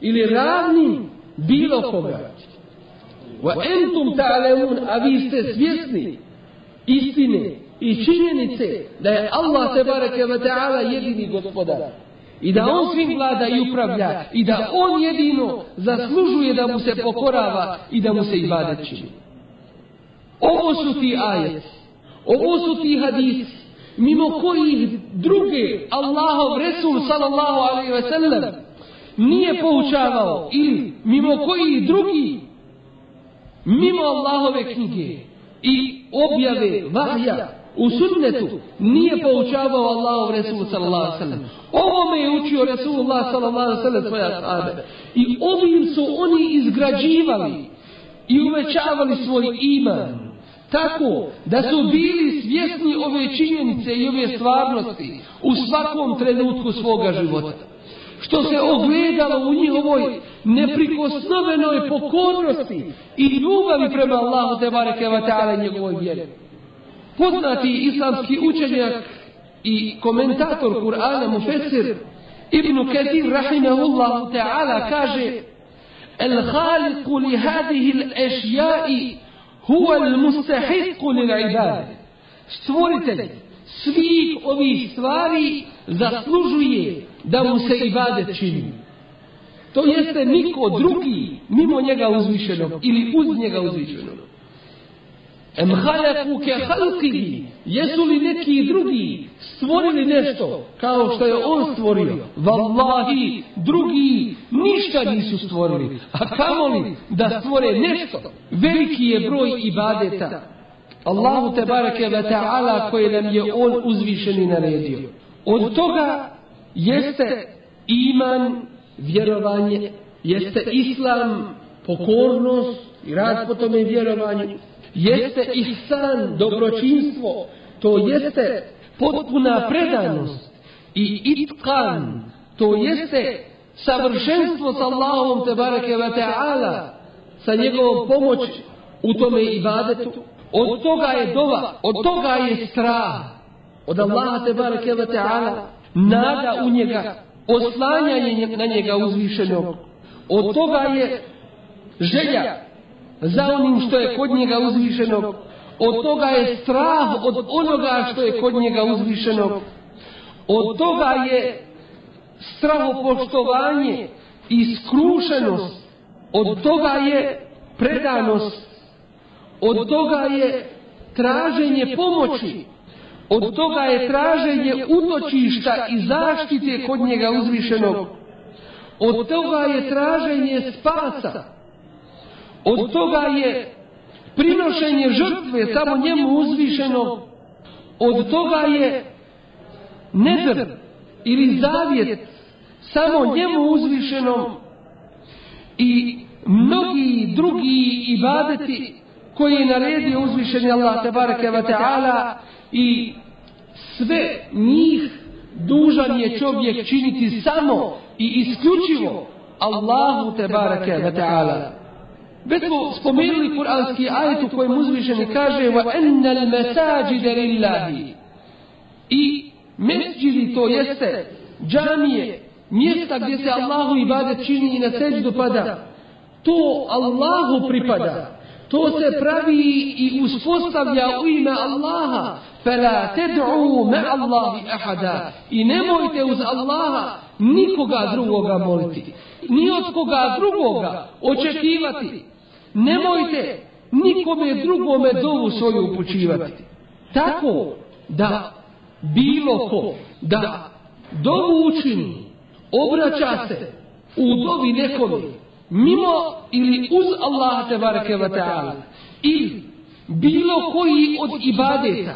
Ili ravnim bilo koga. Wa entum ta'lamun a vi ste svjesni istine i činjenice da je Allah te bareke ve taala jedini gospodar i da on svim vlada i upravlja i da on jedino zaslužuje da mu se pokorava i da mu se ibadet čini. Ovo su ti ajet, ovo su ti hadisi, mimo kojih druge Allahov Resul sallallahu alaihi ve sellem nije poučavao ili mimo kojih drugi mimo Allahove knjige i objave vahja u sunnetu nije poučavao Allahov Resul sallallahu alaihi sallam. Ovo me je učio Resulullah sallallahu alaihi sallam svoja sahabe. I ovim su oni izgrađivali i uvećavali svoj iman. Tako da su bili svjesni ove činjenice i ove stvarnosti u svakom trenutku svoga života. Što se ogledalo u njihovoj neprikosnovenoj pokornosti i ljubavi prema Allahu te bareke ve taala njegovoj vjeri. Poznati islamski učenjak i komentator Kur'ana Mufessir Ibn Kathir rahimehullah ta'ala kaže El khaliqu li hadhihi al-ashya'i Huwa al-mustahiqu lil ibad. Stvoritelj svih ovih stvari zaslužuje da mu se ibadet čini. To jeste niko drugi mimo njega uzvišenog ili uz njega uzvišenog. Em halaku ke halqihi Jesu li neki drugi stvorili nešto kao što je on stvorio? Wallahi, drugi ništa nisu stvorili. A kamoli da stvore nešto? Veliki je broj ibadeta. Allahu te bareke ve ta'ala koje nam je on uzvišeni naredio. Od toga jeste iman, vjerovanje, jeste islam, pokornost i rad po tome vjerovanju jeste ihsan, dobročinstvo, to jeste potpuna predanost i itkan, to jeste savršenstvo sa Allahom te bareke ve ta'ala, sa njegovom pomoći u tome ibadetu. Od toga je dova, od toga je strah. Od Allaha te bareke ve ta'ala, nada u njega, oslanjanje na njega uzvišenog. Od toga je želja za onim što je kod njega uzvišenog. Od toga je strah od onoga što je kod njega uzvišenog. Od toga je strahopoštovanje i skrušenost. Od toga je predanost. Od toga je traženje pomoći. Od toga je traženje utočišta i zaštite kod njega uzvišenog. Od toga je traženje spasa. Od toga je prinošenje žrtve samo njemu uzvišeno. Od toga je nedr ili zavjet samo njemu uzvišeno i mnogi drugi ibadeti koji je naredio uzvišeni Allah tebareke wa ta'ala i sve njih dužan je čovjek činiti samo i isključivo Allahu tebareke wa ta'ala. Već smo spomenuli kuranski ajet u kojem uzvišeni kaže wa ennal mesajide lillahi i mesđidi to jeste džamije, mjesta gdje se Allahu ibadet čini i na seđu pada. To Allahu pripada. To se pravi i uspostavlja u ime Allaha. Fela ted'u me Allahi ahada. I nemojte uz Allaha nikoga drugoga moliti. Ni od koga drugoga očekivati. Nemojte nikome drugome dovu svoju upućivati. Tako da bilo ko da dovu učini, obraća se u dobi nekome mimo ili uz Allah te bareke wa ta'ala ili bilo koji od ibadeta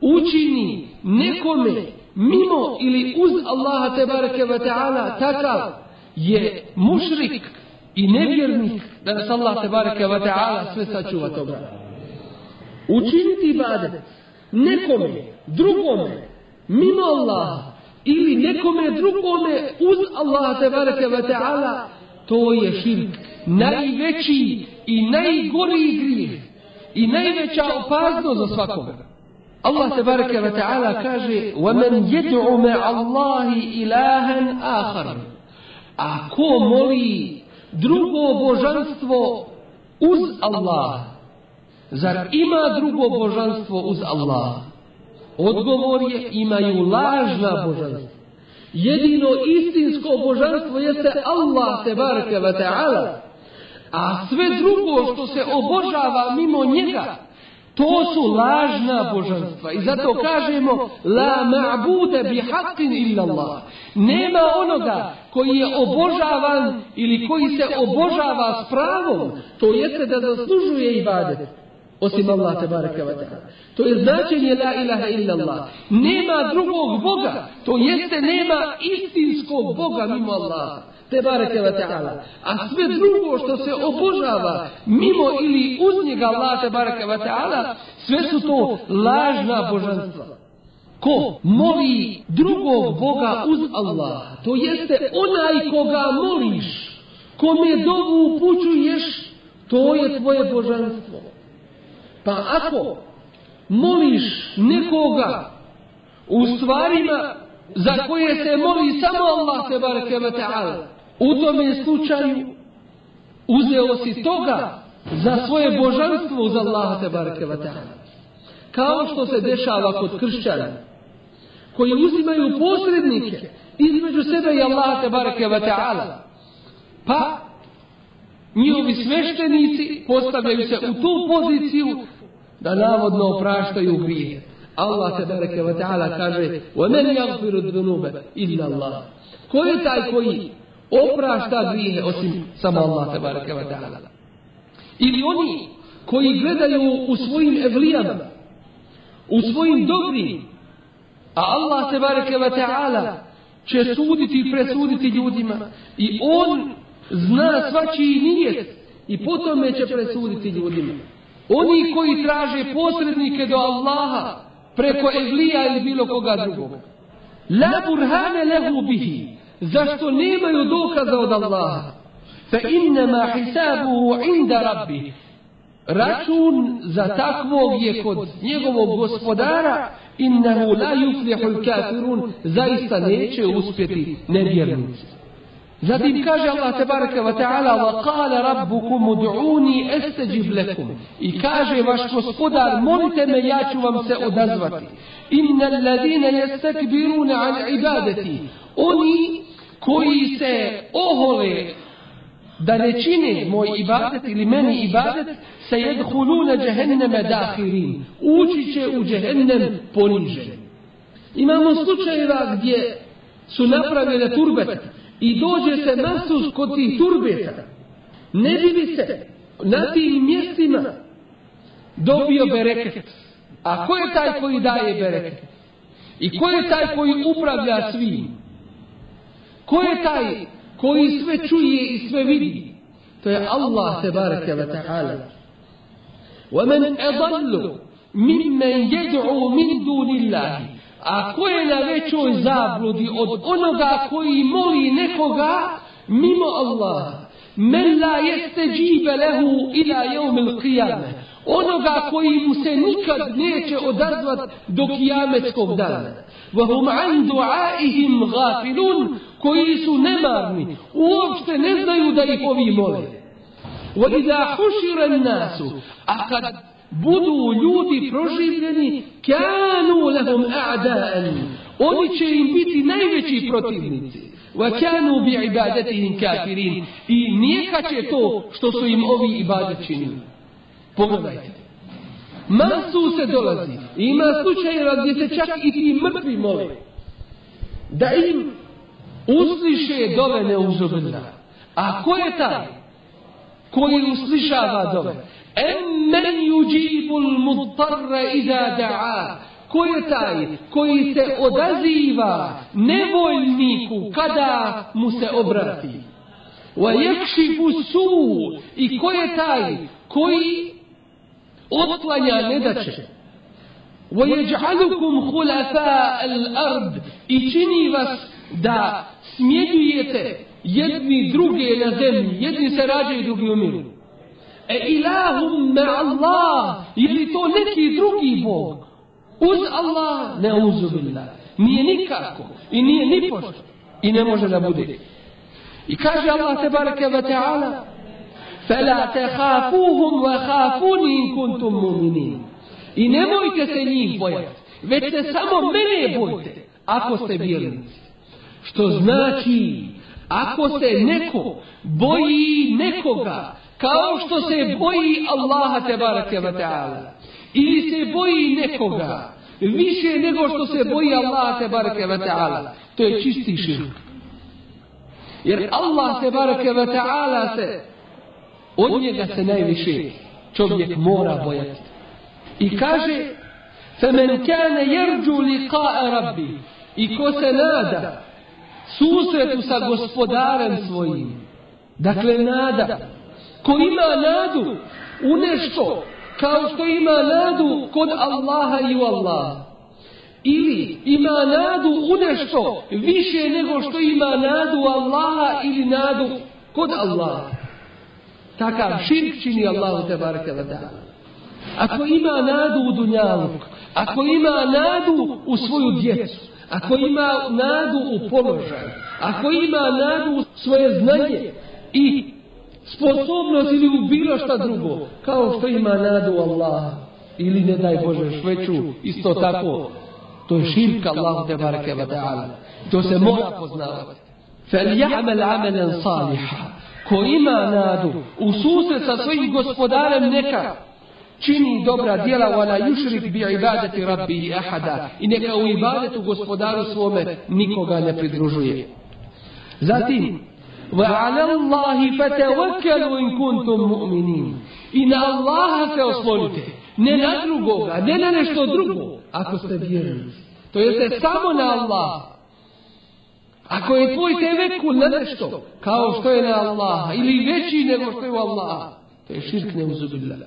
učini nekome mimo ili uz Allaha te bareke wa ta'ala takav je mušrik i nevjernik da nas Allah te bareke wa ta'ala sve sačuva toga. Učiniti ibadet nekome, drugome, mimo Allaha ili nekome drugome uz Allah te bareke wa ta'ala to je širk najveći i najgoriji grijeh i najveća opasnost za svakoga. Allah te bareke ve taala kaže: "Wa yad'u ma'a Allahi ilahan akhar." A ko moli drugo božanstvo uz Allah, zar ima drugo božanstvo uz Allah? Odgovor je imaju lažna božanstva. Jedino istinsko božanstvo jeste Allah te bareke ve taala. A sve drugo što se obožava mimo njega, to su lažna božanstva. I zato kažemo la ma'bude bi haqqin illa Allah. Nema onoga koji je obožavan ili koji se obožava s pravom, to jeste da zaslužuje ibadet. Osim Allah te baraka wa ta'ala. To je značenje la ilaha illallah. Nema drugog Boga. To jeste nema istinskog Boga mimo Allaha. Te bareke wa ta'ala. A sve drugo što se obožava mimo ili uz njega Allah te bareke wa ta'ala, sve su to lažna božanstva. Ko moli drugog Boga uz Allaha, to jeste onaj koga moliš, kome dovu upućuješ, to je tvoje božanstvo. Pa ako moliš nekoga u stvarima za koje se moli samo Allah te bareke ve taala u tome slučaju uzeo si toga za svoje božanstvo uz Allah te bareke kao što se dešava kod kršćana koji uzimaju posrednike između sebe i Allah te bareke pa njihovi sveštenici postavljaju se u tu poziciju da navodno opraštaju grije. Allah te bareke kaže: "Wa man yaghfiru dhunuba illa Allah." Ko je taj koji oprašta grijehe osim samo Allah te bareke ve taala? Ili oni koji gledaju u svojim evlijama, u svojim dobrim, a Allah te bareke ve taala će suditi i presuditi ljudima i on zna svačiji nijet i potom će presuditi ljudima. Oni koji traže posrednike do Allaha preko Evlija ili bilo koga drugog. La burhane lehu bihi. Zašto nemaju dokaza od Allaha? Fa innama hisabuhu inda rabbi. Račun za takvog je kod njegovog gospodara innahu la yuflihul kafirun zaista neće uspjeti nevjernici. Zatim kaže Allah tebareke wa ta'ala wa qala rabbukum ud'uni astajib lakum. I kaže vaš gospodar molite me ja ću vam se odazvati. Innal ladina yastakbiruna an ibadati. Oni koji se ohole da ne čine moj ibadet ili meni ibadet se jedhuluna jahenneme dahirin. Ući će u jehennem poniženi. Imamo slučajeva gdje su napravile turbete i dođe se nasus kod tih turbeta, ne bi li se na tim mjestima dobio bereket. A ko je taj koji daje bereket? I ko je taj koji upravlja svim? Ko je taj koji sve čuje i sve vidi? To je Allah te bareke ve ta'ala. ومن أضل ممن يدعو من دون الله A ko je na većoj zabludi od onoga koji moli nekoga mimo Allaha? Men la jeste džibe lehu ila jeumil qiyame. Onoga koji mu se nikad neće odazvat do kijametskog dana. Vahum an duaihim gafilun koji su nemarni. Uopšte ne znaju da ih ovi mole. Idha hušira nasu. A kad budu ljudi proživljeni kanu lahum a'da'an oni će im biti najveći protivnici bi ibadatihim kafirin i nijekaće to što su im ovi ibadet činili pogledajte masu se dolazi ima slučajeva gdje se čak i ti mrtvi mole da im usliše dove neuzobila a ko je taj koji uslišava dove Emmen yuđibul mutarra iza da'a. Ko je taj koji se odaziva nevoljniku kada mu se obrati? Wa yakšifu su. I ko je taj koji otklanja nedače? Wa yaj'alukum khulafa al-ard. I čini vas da smjenjujete jedni druge na zemlji. Jedni se rađaju, drugi umiru. E ilahum me Allah, je li to neki drugi Bog? Uz Allah ne uzubillah. Nije nikako i nije ni pošto i ne može da bude. I kaže Allah te bareke ve ta'ala فَلَا تَخَافُوهُمْ وَخَافُونِ إِن كُنْتُمْ مُؤْمِنِينَ I nemojte se njih bojati, već se samo mene bojte, ako ste vjernici. Što znači, ako se neko boji nekoga, kao što se boji Allaha te barake wa ta'ala, ili se boji nekoga, više nego što se boji Allaha te barake wa ta'ala, to je čisti širk. Jer Allah te barake wa ta'ala se, od njega se najviše čovjek mora bojati. I kaže, فَمَنْ كَانَ يَرْجُوا لِقَاءَ رَبِّ I ko se nada susretu sa gospodarem svojim. Dakle, nada. Ko ima nadu u nešto, kao što ima nadu kod Allaha i u Allaha. Ili ima nadu u nešto više nego što ima nadu u Allaha ili nadu kod Allaha. Takav širk čini Allahu te ta'ala. Ako ima nadu u dunjaluk, ako ima nadu u svoju djecu, ako ima nadu u položaju, ako ima nadu u svoje znanje i sposobnost ili u bilo šta drugo, kao što ima nadu u Allaha, ili ne daj Bože šveću, isto tako, to je širka Allahu te barke wa ta'ala. To se mora poznavati. Fel ja'mel amelen saliha. Ko ima nadu, u susret sa svojim gospodarem neka Čini dobra djela wala yushrik bi ibadati rabbi ahada i neka u ibadetu gospodaru svome nikoga ne pridružuje. Zatim wa ala Allahi fatawakkalu in kuntum mu'minin. I na Allaha se oslonite, ne na drugoga, ne na nešto drugo, ako ste vjerni To jeste samo na Allaha. Ako je tvoj tevekul na nešto, kao što je na Allaha, ili veći nego što je u Allaha, to je širk neuzubillah.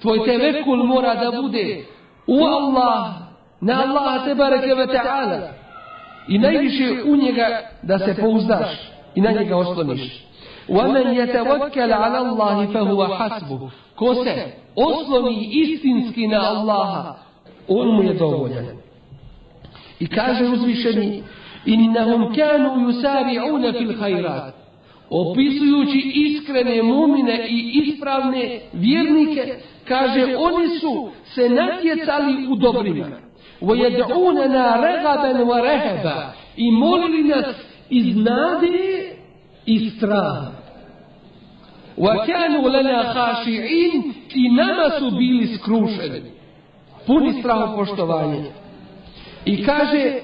Tvoj tevekul mora da bude u Allah, na Allaha te bareke ve ta'ala. I najviše u njega da se pouzdaš i na njega osloniš. وَمَنْ يَتَوَكَّلَ عَلَى اللَّهِ فَهُوَ حَسْبُهُ Ko se osloni istinski na Allaha, on mu je dovoljan. I kaže uzvišeni, إِنَّهُمْ كَانُوا يُسَارِعُونَ فِي الْخَيْرَاتِ Opisujući iskrene mumine i ispravne vjernike, kaže oni su se natjecali u dobrima. وَيَدْعُونَنَا رَغَبًا وَرَهَبًا I molili nas iz nade i straha. وَكَانُوا لَنَا خَاشِعِينَ I nama su bili skrušeni. Puni straho poštovanje. I kaže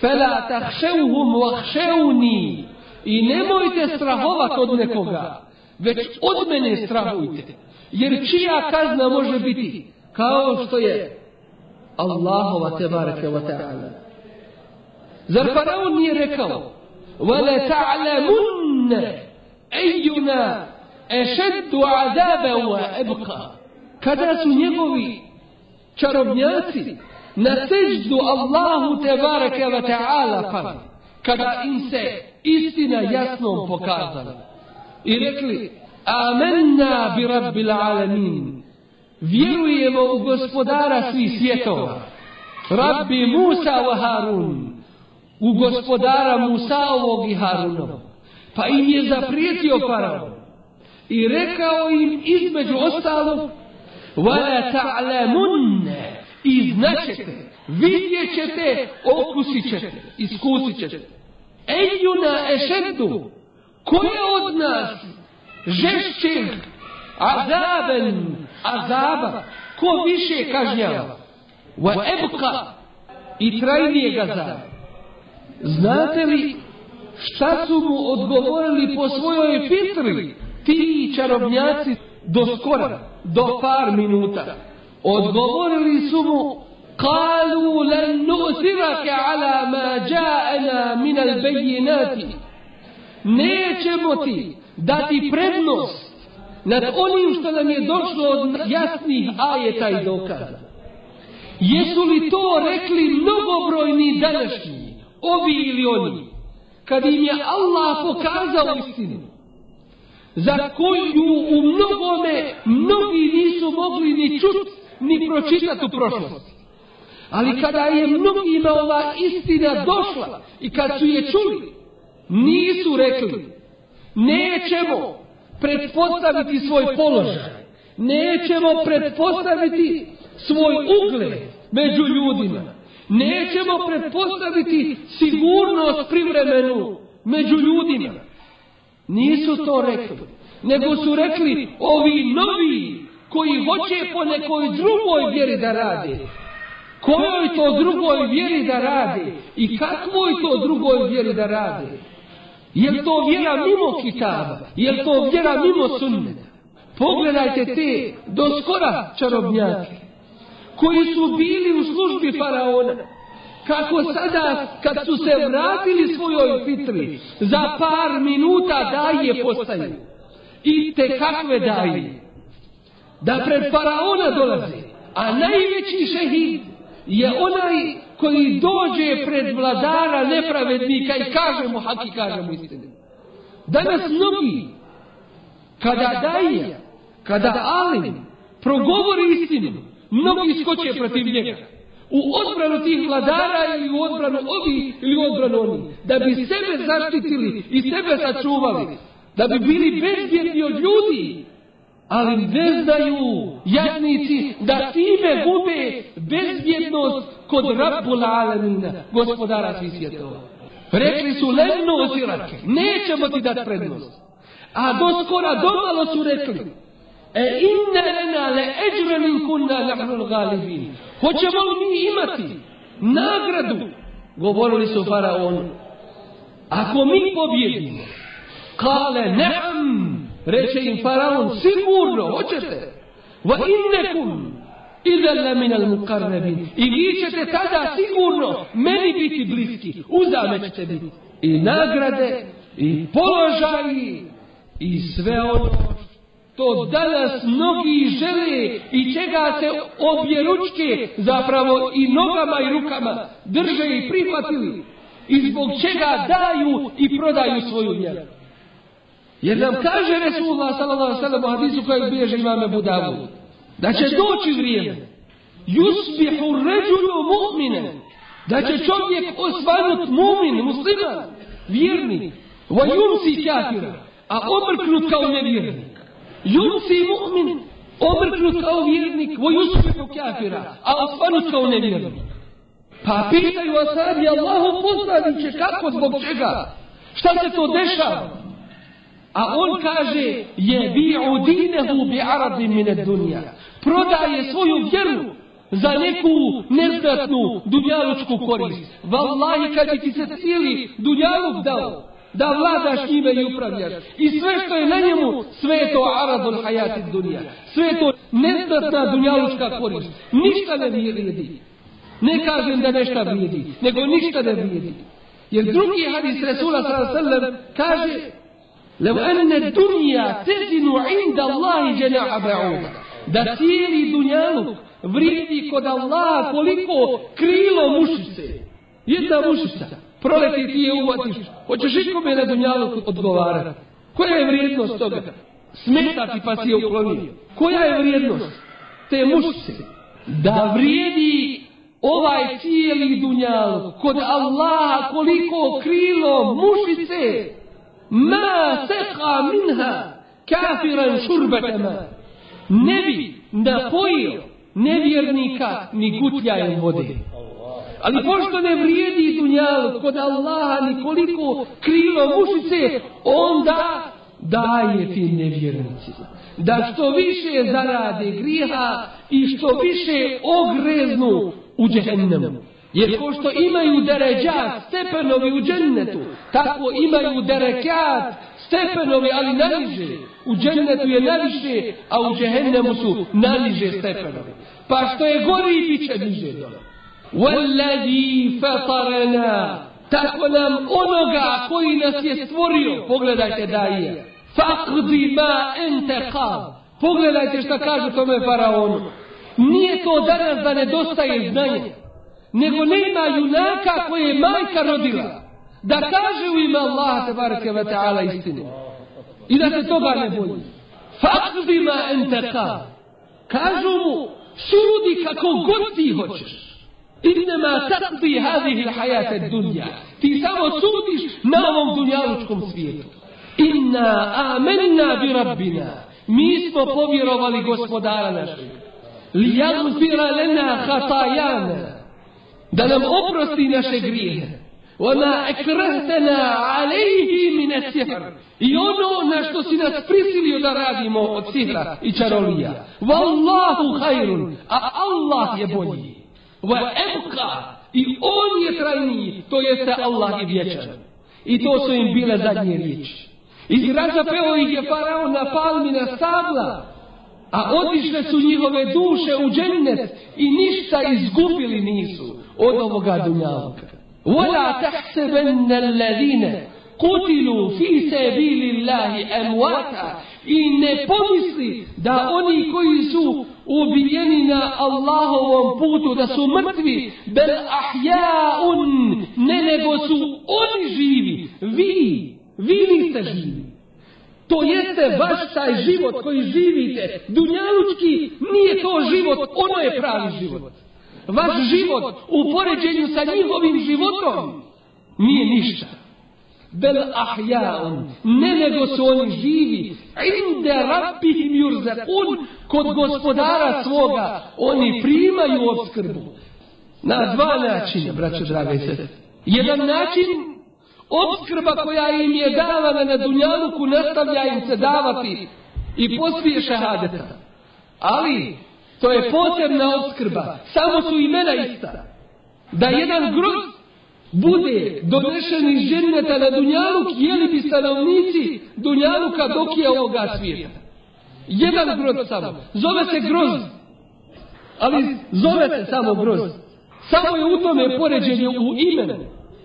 فَلَا تَحْشَوْهُمْ وَحْشَوْنِي I nemojte strahovati od nekoga, već od mene strahujte. Jer čija kazna može biti kao što je Allahova tebareke wa ta'ala. Zar faraon nije rekao وَلَتَعْلَمُنَّ أَيُّنَا أَشَدُّ عَذَابًا وَأَبْقَى Kada su njegovi čarobnjaci na seždu Allahu te bareke wa ta'ala pali, kada im se istina jasno pokazala. I rekli Amenna bi rabbil alamin. Vjerujemo u gospodara svih svjetova. Rabbi Musa wa Harun. U gospodara Musaovog i Harunovog. Pa im je zaprijetio faraon. I rekao im između ostalog Vala ta'lamunne i vidjet ćete, okusit ćete, iskusit ćete. Ejuna ešeddu, ko je od nas žešćeg azaben azaba, ko više kažnjava, wa ebka i trajnijeg. Znate li šta su mu odgovorili po svojoj fitri ti čarobnjaci do skora, do par minuta? Odgovorili su mu قالوا لن نؤثرك على ما جاءنا من البينات nećemo ti dati prednost nad onim što nam je došlo od jasnih ajeta i dokaza. Jesu li to rekli mnogobrojni današnji? ovi ili oni, kad im je Allah pokazao istinu, za koju u mnogome mnogi nisu mogli ni čuti, ni pročitati u prošlosti. Ali kada je mnogima ova istina došla i kad su je čuli, nisu rekli, nećemo pretpostaviti svoj položaj, nećemo pretpostaviti svoj ugled među ljudima, nećemo pretpostaviti sigurnost privremenu među ljudima. Nisu to rekli, nego su rekli ovi novi koji hoće po nekoj drugoj vjeri da radi. Kojoj to drugoj vjeri da radi i kakvoj to drugoj vjeri da radi. Je to vjera mimo kitaba? Je to vjera mimo sunneta? Pogledajte te do skora čarobnjake koji su bili u službi faraona. Kako sada kad su se vratili svojoj fitri za par minuta daje postaju. I te kakve daje. Da pred faraona dolaze. A najveći šehid je onaj koji dođe pred vladara nepravednika i kaže mu haki, kaže mu istinu. Danas mnogi, kada daje, kada alim, progovori istinu, mnogi skoče protiv njega. U odbranu tih vladara ili u odbranu ovih ili u odbranu onih. Da bi sebe zaštitili i sebe sačuvali. Da bi bili bezbjedni od ljudi ali ne znaju jadnici da time gube bezbjednost kod Rabbul Alemina, gospodara svih svjetova. Rekli su levno osirake, nećemo ti dati prednost. A doskora domalo su rekli, e inne lena le eđre min kunna nahnul galibin. Hoćemo li mi imati nagradu? Govorili su faraonu. Ako mi pobjedimo, kale ne'am, Reče im faraon, sigurno, hoćete. Va innekum idem la minal mukarrebin. I vi ćete tada sigurno meni biti bliski. Uzame ćete biti. I nagrade, i položaji, i sve ono to danas mnogi žele i čega se obje ručke zapravo i nogama i rukama drže i prihvatili i zbog čega daju i prodaju svoju vjeru. Jer nam kaže Resulullah sallam u hadisu kojeg bilježe imame Budavu. Da će doći vrijeme. Yusbihu ređulu mu'mine. Da će čovjek osvanut mu'min, musliman, vjernik. Va yumsi kafira. A obrknut kao nevjernik. Yumsi mu'min. Obrknut kao vjernik. Va yusbihu kafira. A osvanut kao nevjernik. Pa pitaju asabi Allahu poslaniće kako zbog čega? Šta se to dešava? A on kaže je bi'u dinehu bi arabi mine dunja. Prodaje svoju vjeru za neku neznatnu dunjalučku korist. Wallahi kad bi ti se cijeli dunjaluk dao, da vladaš njime i upravljaš. I sve što je na njemu, sve je to aradul hajati dunja. Sve je to neznatna dunjalučka korist. Ništa ne vrijedi. Ne kažem da nešto vrijedi, nego ništa ne vrijedi. Jer drugi hadis Resula sallam kaže لو أن الدنيا تزن عند الله جناح بعوضة da cijeli dunjaluk vrijedi kod Allaha koliko krilo mušice. Jedna mušica. Proleti ti je uvatiš. Hoćeš ikome na dunjaluk odgovarati. Koja je vrijednost toga? Smeta ti pa si je uklonio. Koja je vrijednost te mušice? Da vrijedi ovaj cijeli dunjaluk kod Allaha koliko krilo mušice ma seqa minha kafiran šurbete ma. Ne bi napojio nevjernika ni gutljajem vode. Ali pošto ne vrijedi dunjal kod Allaha nikoliko krilo mušice, onda daje ti nevjernicima. Da što više zarade griha i što više ogreznu u džehennemu. Jer ko što imaju deređat, stepenovi u džennetu, tako imaju derekat, stepenovi, ali naniže. U džennetu je naviše, a u džehennemu su naniže stepenovi. Pa što je gori, bit će niže dole. Fatarana. Tako nam onoga koji nas je stvorio, pogledajte da je. Ma ente qad. Pogledajte šta kaže tome faraonu. Nije to danas da nedostaje znanje nego nema junaka koje je majka rodila da kaže u ime Allaha ve ta'ala istinu I da se toga ne boji. Fakdi ma enteka. Kažu mu, sudi kako god ti hoćeš. Innama takdi hadihi hajate dunja. Ti samo sudiš na ovom dunjalučkom svijetu. Inna amenna bi rabbina. Mi smo povjerovali gospodara našeg. Li jagfira lena hatajana da nam oprosti naše grijehe. Ona ekrehtena alejhi mine sihr. I ono na što si nas prisilio da radimo od sihra i čarolija. Wallahu hajrun, a Allah je bolji. Wa ebka, i on je trajniji, to jeste Allah je vječan. I to su im bile zadnje riječi. I razapeo ih je farao na palmina stabla, a otišle su njihove duše u džennet i ništa izgubili nisu od ovoga dunjavka. ولا تحسبن الذين قتلوا في سبيل الله أمواتا i ne pomisli da oni koji su ubijeni na Allahovom putu da su mrtvi bel ahjaun ne nego su oni živi vi, vi niste živi to jeste vaš taj život koji živite dunjalučki nije to život ono je pravi život vaš život u poređenju sa njihovim životom nije ništa. Bel ahjaun, ne nego su oni živi, inde rabbihim yurzakun, kod gospodara svoga, oni primaju obskrbu. Na dva načina, braćo draga i sestre. Jedan način, obskrba koja im je davana na dunjaluku, nastavlja im se davati i poslije šahadeta. Ali, To je posebna obskrba. Samo su imena ista. Da jedan groz bude donešen iz dženeta na Dunjaluk, jeli bi stanovnici Dunjaluka dok je ovoga svijeta. Jedan groz samo. Zove se groz. Ali zove se samo groz. Samo je u tome poređenje u imenu.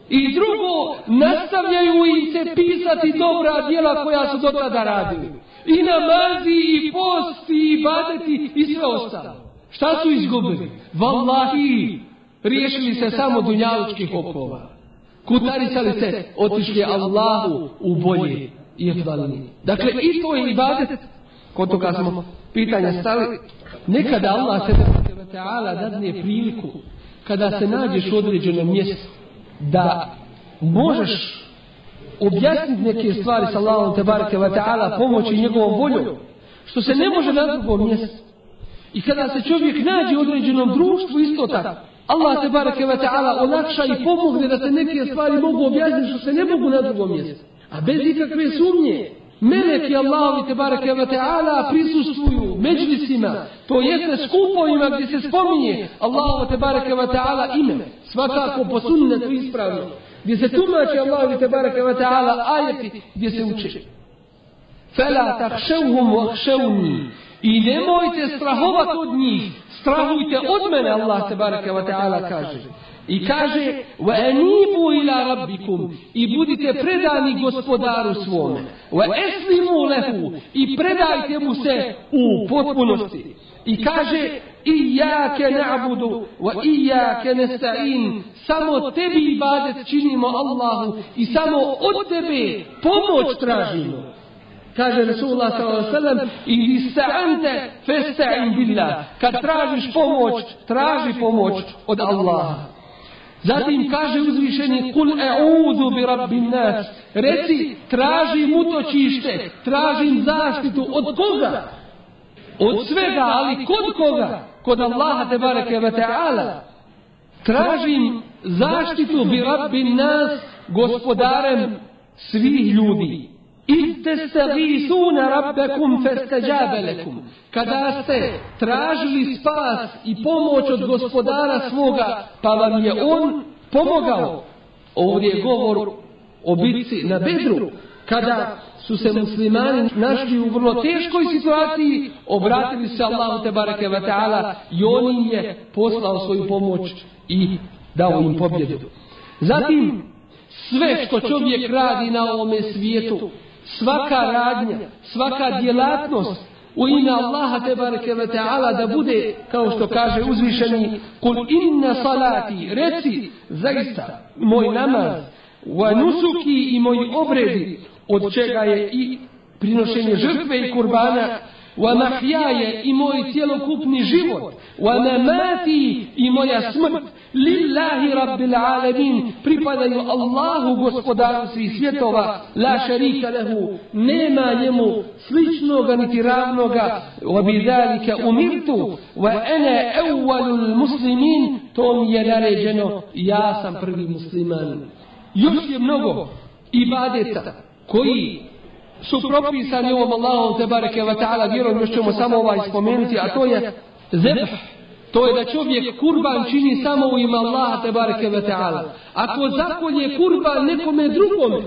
I drugo, nastavljaju im se pisati dobra djela koja su do tada radili i namazi, i posti, i badeti, i sve ostalo. Šta su izgubili? Wallahi, riješili se samo dunjalučkih okova. Kutarisali se, otišli Allahu u bolje i efdalini. Dakle, i to je ibadet, kod toga smo pitanja stali, nekada Allah se ta'ala dadne priliku, kada se nađeš u određenom mjestu, da možeš objasniti neke stvari sa Allahom te barake wa ta'ala pomoći njegovom voljom što se ne može na drugom mjestu. I kada se čovjek nađe u određenom društvu isto tako Allah te barake wa ta'ala olakša i pomogne da se neke stvari mogu objasniti što se ne mogu na drugom mjestu. A bez ikakve sumnje Meleki Allahovi te barake wa ta'ala prisustvuju međlisima, to jeste skupovima gdje se spominje Allahovi te barake wa ta'ala ime, svakako po sunnetu ispravno gdje se tumači Allah te baraka wa ta'ala ajeti gdje se uči. Fela takševhum vahševni i nemojte strahovat od njih, strahujte od mene Allah te baraka wa ta'ala kaže. I kaže wa anibu ila rabbikum. i budite predani gospodaru svome. Wa eslimu lehu. I predajte mu se u potpunosti. I kaže Iyake na'budu wa iyake nasta'in samo tebi ibadet činimo Allahu i samo od tebe pomoć tražimo. Kaže Rasulullah s.a.v. I ista'ante festa'in billah. Kad tražiš pomoć, traži pomoć od Allaha. Zatim kaže uzvišeni kul e'udu bi rabbin nas. Reci, tražim utočište, tražim zaštitu od koga? Od svega, ali kod koga? Kod Allaha te bareke ve ta'ala. Tražim zaštitu bi rabbin nas gospodarem svih ljudi. Iste ste vi suna. Kada ste tražili spas i pomoć od gospodara svoga, pa vam je on pomogao. Ovdje je govor o bitci na Bedru. Kada su se muslimani našli u vrlo teškoj situaciji, obratili se Allahu te bareke ve taala i on im je poslao svoju pomoć i dao im pobjedu. Zatim sve što čovjek radi na ovome svijetu, svaka radnja, svaka djelatnost u ime Allaha te bareke ve taala da bude kao što kaže uzvišeni kul inna salati reci zaista moj namaz wa nusuki i moji obredi od čega je i prinošenje žrtve i kurbana, mahjaje i moj cjelokupni život, wa mamati i moja smrt, lillahi rabbil alamin, pripadaju Allahu gospodaru svih svjetova, la šarika lehu, nema njemu sličnoga niti ravnoga, bidalika umirtu, wa ene evvalul muslimin, to mi je naređeno, ja sam prvi musliman. Još je mnogo ibadeta koji su propisani ovom Allahom te bareke wa ta'ala vjerom, još ćemo samo ovaj spomenuti, a to je zebh. To je da čovjek kurban čini samo u ime Allaha te bareke wa ta'ala. Ako zakolje kurban nekome drugome,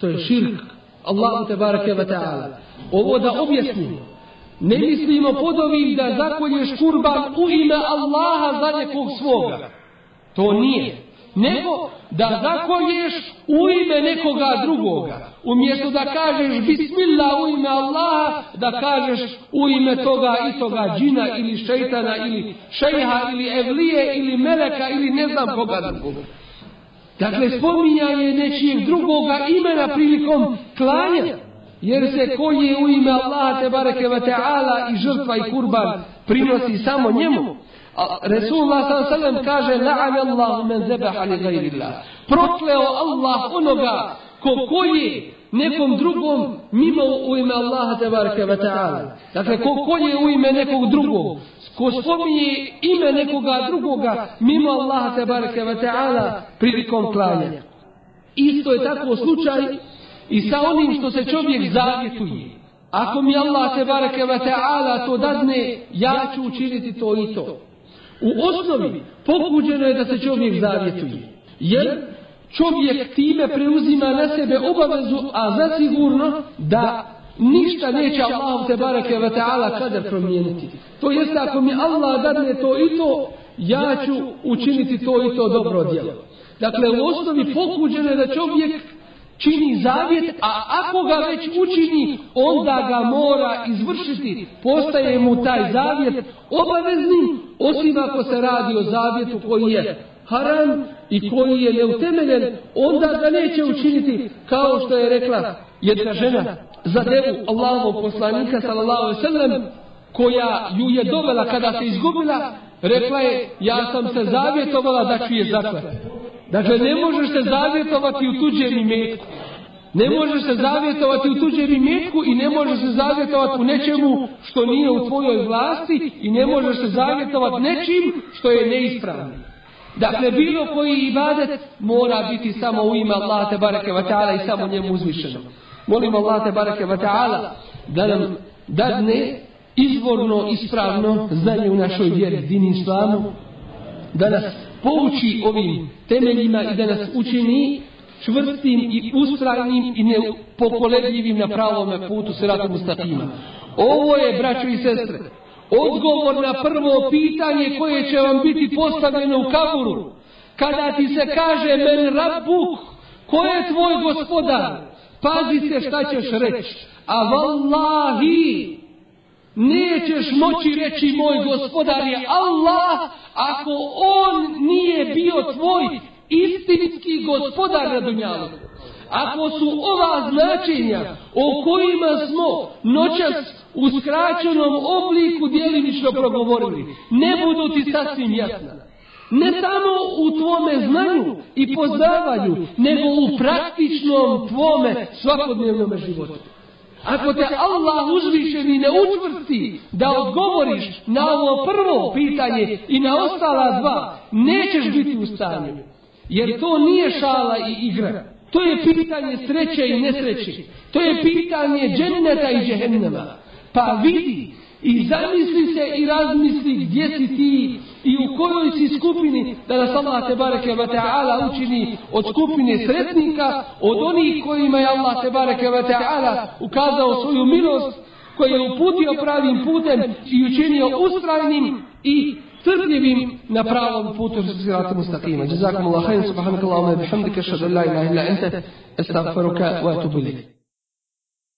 to je širk. Allahu te bareke wa ta'ala. Ovo da objasnimo. Ne mislimo pod ovih da zakolješ kurban u ime Allaha za nekog svoga. To nije nego da zakolješ u ime nekoga drugoga. Umjesto da kažeš bismillah u ime Allaha, da kažeš u ime toga i toga džina ili šeitana ili šejha ili evlije ili meleka ili ne znam koga drugoga. Dakle, spominjanje nečijeg drugoga imena prilikom klanja, jer se kolje u ime Allaha te bareke ve i žrtva i kurban prinosi samo njemu. Resulullah s.a.v. kaže La'an Allah men zebaha li gajrillah. Prokleo Allah onoga ko koji nekom drugom mimo u ime Allaha tebareke ve ta'ala. Dakle, ko kolje u ime nekog drugog, ko spominje ime nekoga drugoga mimo Allaha tebareke ve ta'ala prilikom klanja. Isto je tako slučaj i sa onim što se čovjek zavjetuje. Ako mi Allah tebareke ve ta'ala to dadne, ja ću učiniti to i to. U osnovi pokuđeno je da se čovjek zavjetuje. Jer čovjek time preuzima na sebe obavezu, a zasigurno da ništa neće Allah te barake wa ta'ala kadar promijeniti. To jest ako mi Allah dadne to i to, ja ću učiniti to i to dobro djelo. Dakle, u osnovi pokuđeno je da čovjek čini zavjet, a ako ga već učini, onda ga mora izvršiti. Postaje mu taj zavjet obaveznim, osim ako se radi o zavjetu koji je haram i koji je neutemeljen, onda ga neće učiniti kao što je rekla jedna žena za devu Allahovog poslanika sallallahu sellem koja ju je dovela kada se izgubila, rekla je ja sam se zavjetovala da ću je zaklati. Dakle, ne možeš se zavjetovati u tuđem imetku. Ne možeš se zavjetovati u tuđem imetku i ne možeš se zavjetovati u nečemu što nije u tvojoj vlasti i ne možeš se zavjetovati nečim što je neispravno. Dakle, bilo koji ibadet mora biti samo u ime Allah te bareke wa ta'ala i samo njemu uzvišeno. Molim Allah te bareke wa ta'ala da nam dadne izvorno ispravno znanje u našoj vjeri, dini islamu, da nas pouči ovim temeljima i da nas učini čvrstim i ustrajnim i nepokoledljivim na pravome putu sratu mustakima. Ovo je, braćo i sestre, odgovor na prvo pitanje koje će vam biti postavljeno u kaburu. Kada ti se kaže men rabbuk, ko je tvoj gospodar? Pazi se šta ćeš reći. A vallahi, nećeš moći reći moj gospodar je Allah ako on nije bio tvoj istinski gospodar na dunjalu. Ako su ova značenja o kojima smo noćas u skraćenom obliku djelimično progovorili, ne budu ti sasvim jasna. Ne samo u tvome znanju i poznavanju, nego u praktičnom tvome svakodnevnom životu. Ako te Allah uzvišeni ne učvrsti da odgovoriš na ovo prvo pitanje i na ostala dva, nećeš biti u stanju. Jer to nije šala i igra. To je pitanje sreće i nesreće. To je pitanje dženneta i džehennema. Pa vidi i zamisli se i razmisli gdje si ti i u kojoj si skupini da nas Allah te bareke ve taala učini od skupine sretnika od onih kojima je Allah te bareke ve taala ukazao svoju milost koji je uputio pravim putem i učinio ustrajnim i strpljivim na pravom putu sirata mustaqima. Jazakumullahu khairan subhanakallahumma bihamdika ashhadu la ilaha illa anta astaghfiruka wa atubu ilayk.